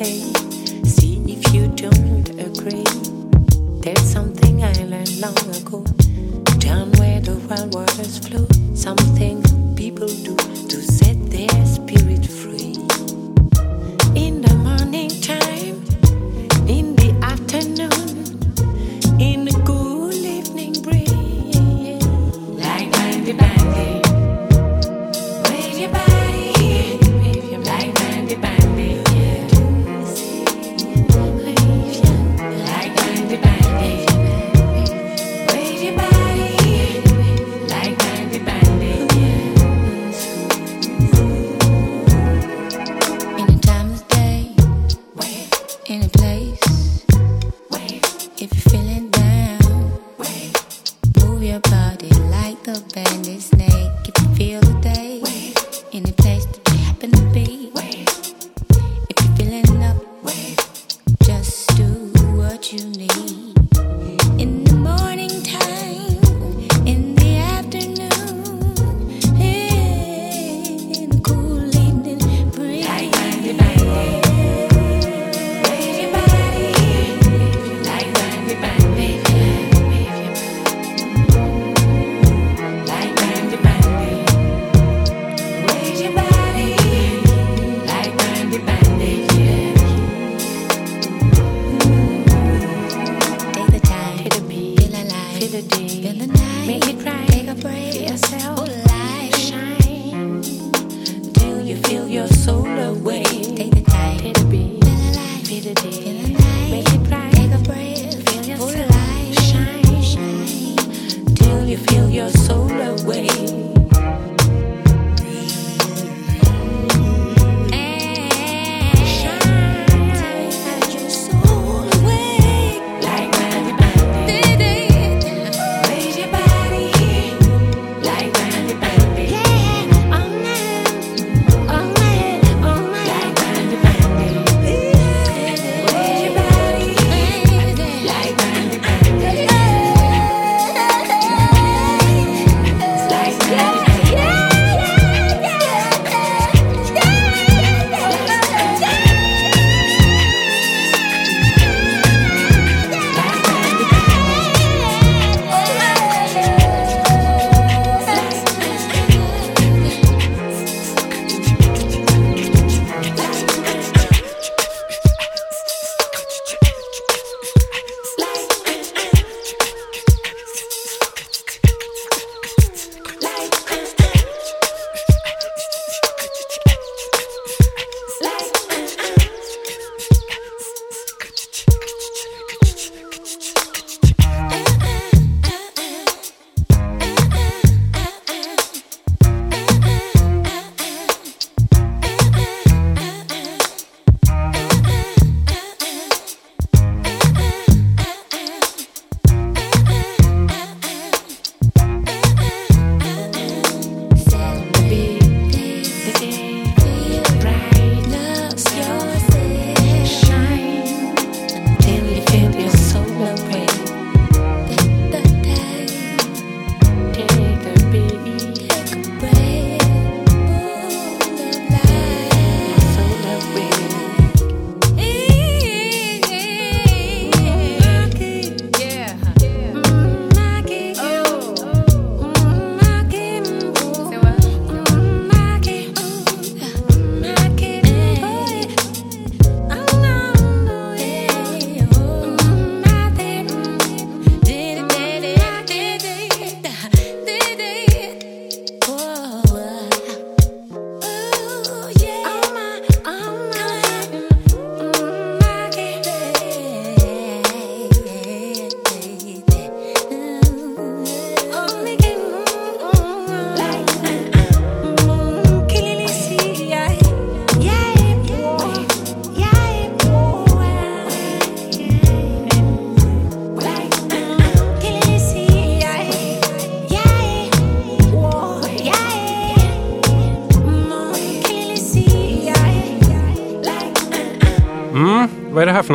say. See if you don't agree. There's something I learned long ago. Down where the wild waters flow, something people do. bandits You Feel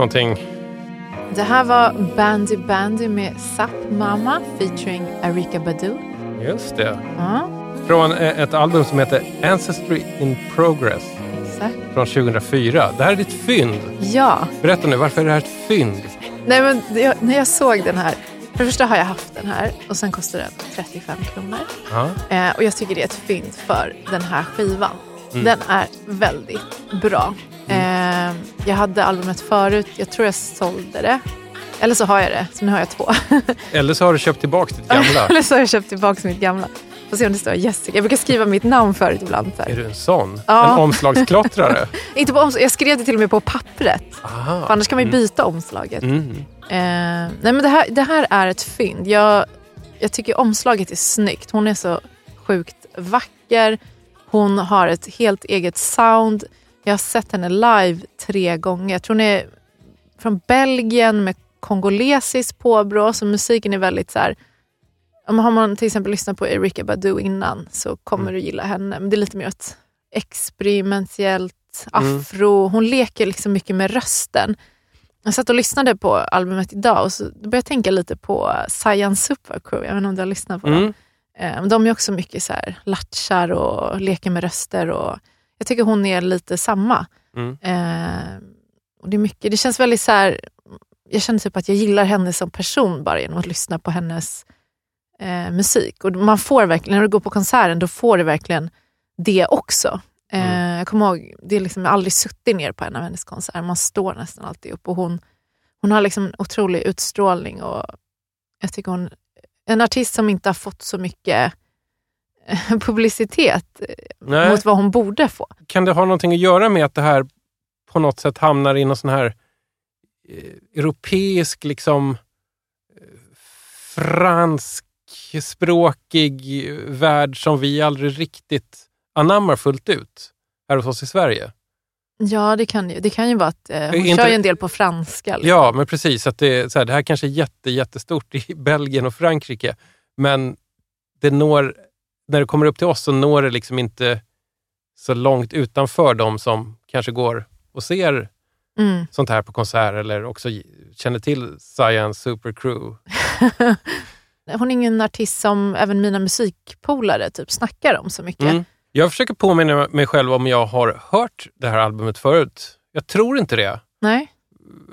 någonting? Det här var Bandy Bandy med Sap Mama featuring Erika Badu. Just det. Ja, Från eh, ett album som heter Ancestry in Progress exakt. från 2004. Det här är ditt fynd. Ja. Berätta nu, varför är det här ett fynd? Nej, men jag, när jag såg den här, för det första har jag haft den här och sen kostar den 35 kronor. Eh, och jag tycker det är ett fynd för den här skivan. Mm. Den är väldigt bra. Eh, jag hade albumet förut, jag tror jag sålde det. Eller så har jag det, så nu har jag två. Eller så har du köpt tillbaka ditt gamla. Eller så har jag köpt tillbaka mitt gamla. Får se om det står Jessica. Jag brukar skriva mitt namn förut ibland. Så här. Är du en sån? Ja. En omslagsklottrare? Inte på omslag, jag skrev det till och med på pappret. Aha. För annars kan man ju Mm. byta omslaget. Mm. Eh, nej men det här, det här är ett fynd. Jag, jag tycker omslaget är snyggt. Hon är så sjukt vacker. Hon har ett helt eget sound. Jag har sett henne live tre gånger. Jag tror hon är från Belgien med kongolesiskt påbrå. Så musiken är väldigt så här... Om har man till exempel lyssnat på Erika Badu innan så kommer du gilla henne. Men det är lite mer ett experimentellt Mm. afro. Hon leker liksom mycket med rösten. Jag satt och lyssnade på albumet idag och så började jag tänka lite på Science Super Crew. Jag vet inte om du har lyssnat på dem. Mm. Men De är också mycket så här latchar och leker med röster. Och jag tycker hon är lite samma. Mm. Eh, och det, är mycket, det känns väldigt så här, jag känner typ att jag gillar henne som person bara genom att lyssna på hennes eh, musik. Och man får verkligen, när du går på konserten, då får du verkligen det också. Eh, Jag kommer ihåg, det är liksom, jag har aldrig suttit ner på en av hennes konserter. Man står nästan alltid upp. Och hon, hon har liksom en otrolig utstrålning. Och jag tycker hon en artist som inte har fått så mycket publicitet eh, Nej. mot vad hon borde få. Kan det ha någonting att göra med att det här på något sätt hamnar i någon sån här eh, europeisk, liksom eh, franskspråkig värld som vi aldrig riktigt anammar fullt ut här hos oss i Sverige? Ja, det kan ju, det kan ju vara att eh, hon Inte- kör ju en del på franska. liksom. Ja, men precis. Att det, så här, det här kanske är jätte, jättestort i Belgien och Frankrike, men det når, när det kommer upp till oss så når det liksom inte så långt utanför de som kanske går och ser Mm. sånt här på konsert eller också känner till Science Super Crew. Hon är ingen artist som även mina musikpolare typ snackar om så mycket. Mm. Jag försöker påminna mig själv om jag har hört det här albumet förut. Jag tror inte det. Nej?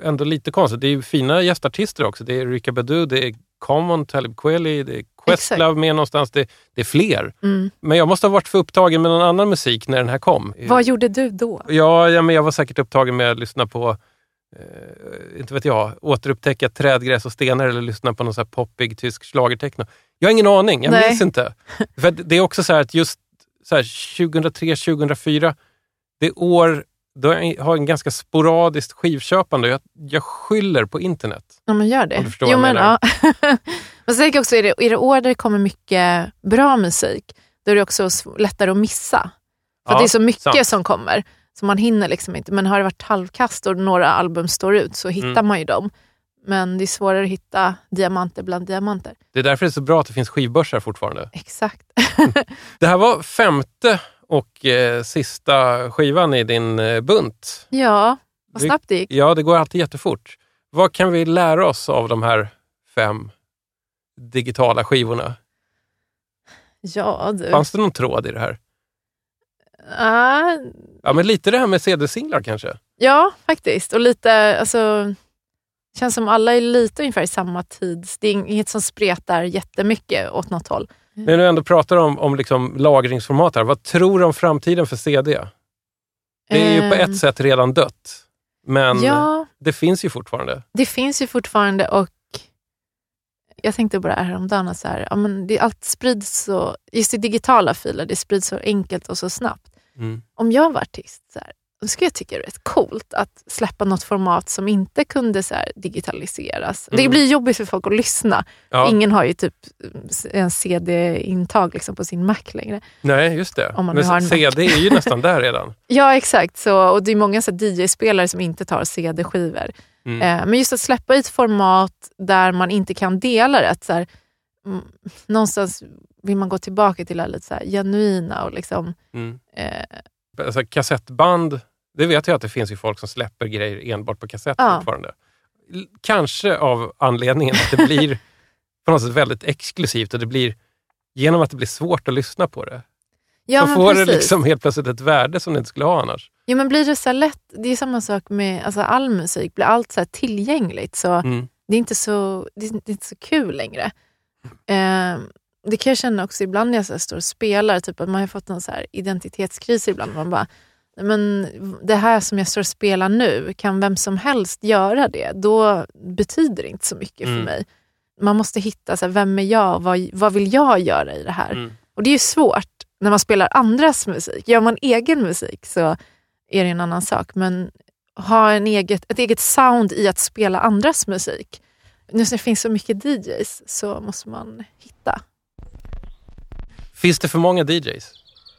Ändå lite konstigt. Det är ju fina gästartister också. Det är Erika Badu, det är Common, Talib Kweli, det är Questlove med någonstans. Det, det är fler. Mm. Men jag måste ha varit för upptagen med någon annan musik när den här kom. Vad gjorde du då? Ja, ja men jag var säkert upptagen med att lyssna på, eh, inte vet jag, återupptäcka trädgräs och stenar eller lyssna på någon så poppig tysk schlagertechno. Jag har ingen aning, jag Nej. minns inte. För det är också så här att just så här, 2003, 2004, det är år då jag har en ganska sporadiskt skivköpande. Jag, jag skyller på internet. Ja, men gör det. Om du förstår jo, vad jag men, ja. men jag också, är det, är det år där det kommer mycket bra musik, då är det också lättare att missa. För Ja, det är så mycket sant. som kommer, så man hinner liksom inte. Men har det varit halvkast och några album står ut så hittar Mm. man ju dem. Men det är svårare att hitta diamanter bland diamanter. Det är därför det är så bra att det finns skivbörsar fortfarande. Exakt. Det här var femte och eh, sista skivan i din eh, bunt. Ja, vad snabbt det gick. Ja, det går alltid jättefort. Vad kan vi lära oss av de här fem digitala skivorna? Ja, du. Fanns det någon tråd i det här? Ah, Ja, men lite det här med CD-singlar kanske? Ja, faktiskt. Och lite, alltså, känns som alla är lite ungefär i samma tid. Det är inget som spretar jättemycket åt något håll. När du ändå pratar om, om liksom lagringsformat här, vad tror du om framtiden för CD? Det är ju på Ehm. ett sätt redan dött, men Ja. det finns ju fortfarande. Det finns ju fortfarande och jag tänkte bara häromdagen att så här, ja, men det, allt sprids så, just i digitala filer, det sprids så enkelt och så snabbt. Mm. Om jag var artist, så här, då skulle jag tycka det är rätt coolt att släppa något format som inte kunde så digitaliseras. Det Mm. blir jobbigt för folk att lyssna. Ja. Ingen har ju typ en CD-intag liksom på sin Mac längre. Nej, just det. Om man men har en CD är ju nästan där redan. Ja, exakt. Så, och det är många DJ-spelare som inte tar CD-skivor. Mm. Eh, men just att släppa i ett format där man inte kan dela det. att Så här, mm, någonstans vill man gå tillbaka till det lite så genuina och liksom... Mm. Eh, Alltså, kassettband Det vet jag att det finns ju folk som släpper grejer enbart på kassett Ja. fortfarande. Kanske av anledningen att det blir på något sätt väldigt exklusivt och det blir, genom att det blir svårt att lyssna på det, Ja, så får det precis. liksom helt plötsligt ett värde som det inte skulle ha annars. Jo, men blir det så lätt, det är samma sak med alltså all musik, blir allt så här tillgängligt så Mm. det, är inte så det är det är inte så kul längre. Eh, det kan jag känna också ibland när jag så står och spelar, typ att man har fått en så identitetskris ibland. Man bara, "Nej, men det här som jag står och spelar nu, kan vem som helst göra det? Då betyder det inte så mycket Mm. för mig. Man måste hitta, så här, vem är jag? Vad, vad vill jag göra i det här? Och det är ju svårt när man spelar andras musik. Gör man egen musik så är det en annan sak. Men ha en eget, ett eget sound i att spela andras musik. Nu när det finns så mycket DJs så måste man hitta. Finns det för många DJs?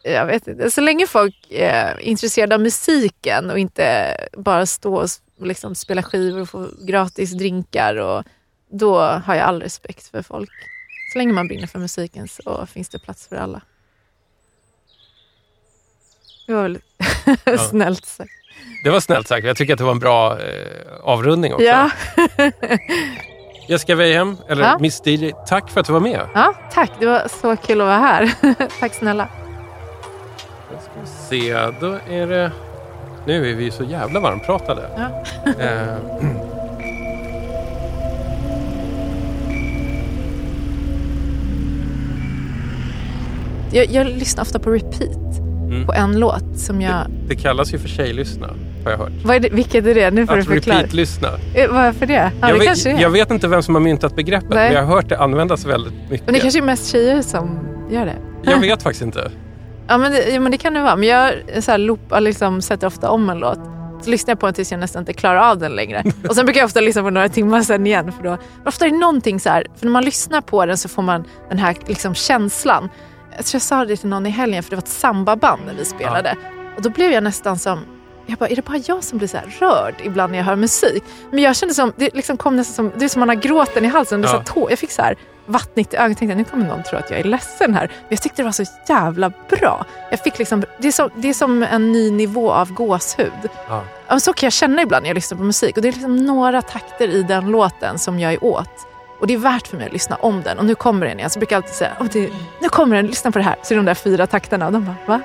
Jag vet inte. Så länge folk är intresserade av musiken och inte bara stå och liksom spela skivor och få gratis drinkar, och, då har jag all respekt för folk. Så länge man brinner för musiken så finns det plats för alla. Det var väl snällt sagt. Det var snällt sagt. Jag tycker att det var en bra eh, avrundning också. Ja. Jessica Weihem, eller Ja. Miss DJ, tack för att du var med. ja, tack. Det var så kul att vara här. tack snälla. Se, då är det... Nu är vi så jävla varmpratade. Ja. Eh, Jag, jag lyssnar ofta på repeat Mm. på en låt som jag... det kallas ju för tjejlyssna, har jag hört. Vad är det, vilket är det? Nu får du Att förklara. repeat-lyssna. Eh, Varför det? Ja, jag, det vet, är. jag vet inte vem som har myntat begreppet, Nej. men jag har hört det användas väldigt mycket. Men det kanske är mest tjejer som gör det. Jag vet faktiskt inte. Ja, men det, ja, men det kan det vara. Men jag så här, loopar, liksom, sätter ofta om en låt. Så lyssnar jag på den tills jag nästan inte klarar av den längre. Och sen brukar jag ofta lyssna på några timmar sen igen. För då, ofta är det någonting så här, för när man lyssnar på den så får man den här liksom, känslan. Jag tror jag sa det till någon i helgen, för det var ett sambaband när vi spelade. Och då blev jag nästan som, jag bara, är det bara jag som blir så rörd ibland när jag hör musik? Men jag kände som, det liksom kom nästan som, det är som man har gråten i halsen. Det så Ja. tå, jag fick så här vattnigt i ögonen. Jag tänkte, nu kommer någon tro att jag är ledsen här. Men jag tyckte det var så jävla bra. Jag fick liksom, det, är som, det är som en ny nivå av gåshud. Ja. Så kan jag känna ibland när jag lyssnar på musik. Och Det är liksom några takter i den låten som jag är åt. Och Det är värt för mig att lyssna om den. Och nu kommer den igen. Så brukar jag alltid säga, "Åh, det, nu kommer den, lyssna på det här. Så är det de där fyra takterna. Och de bara, va?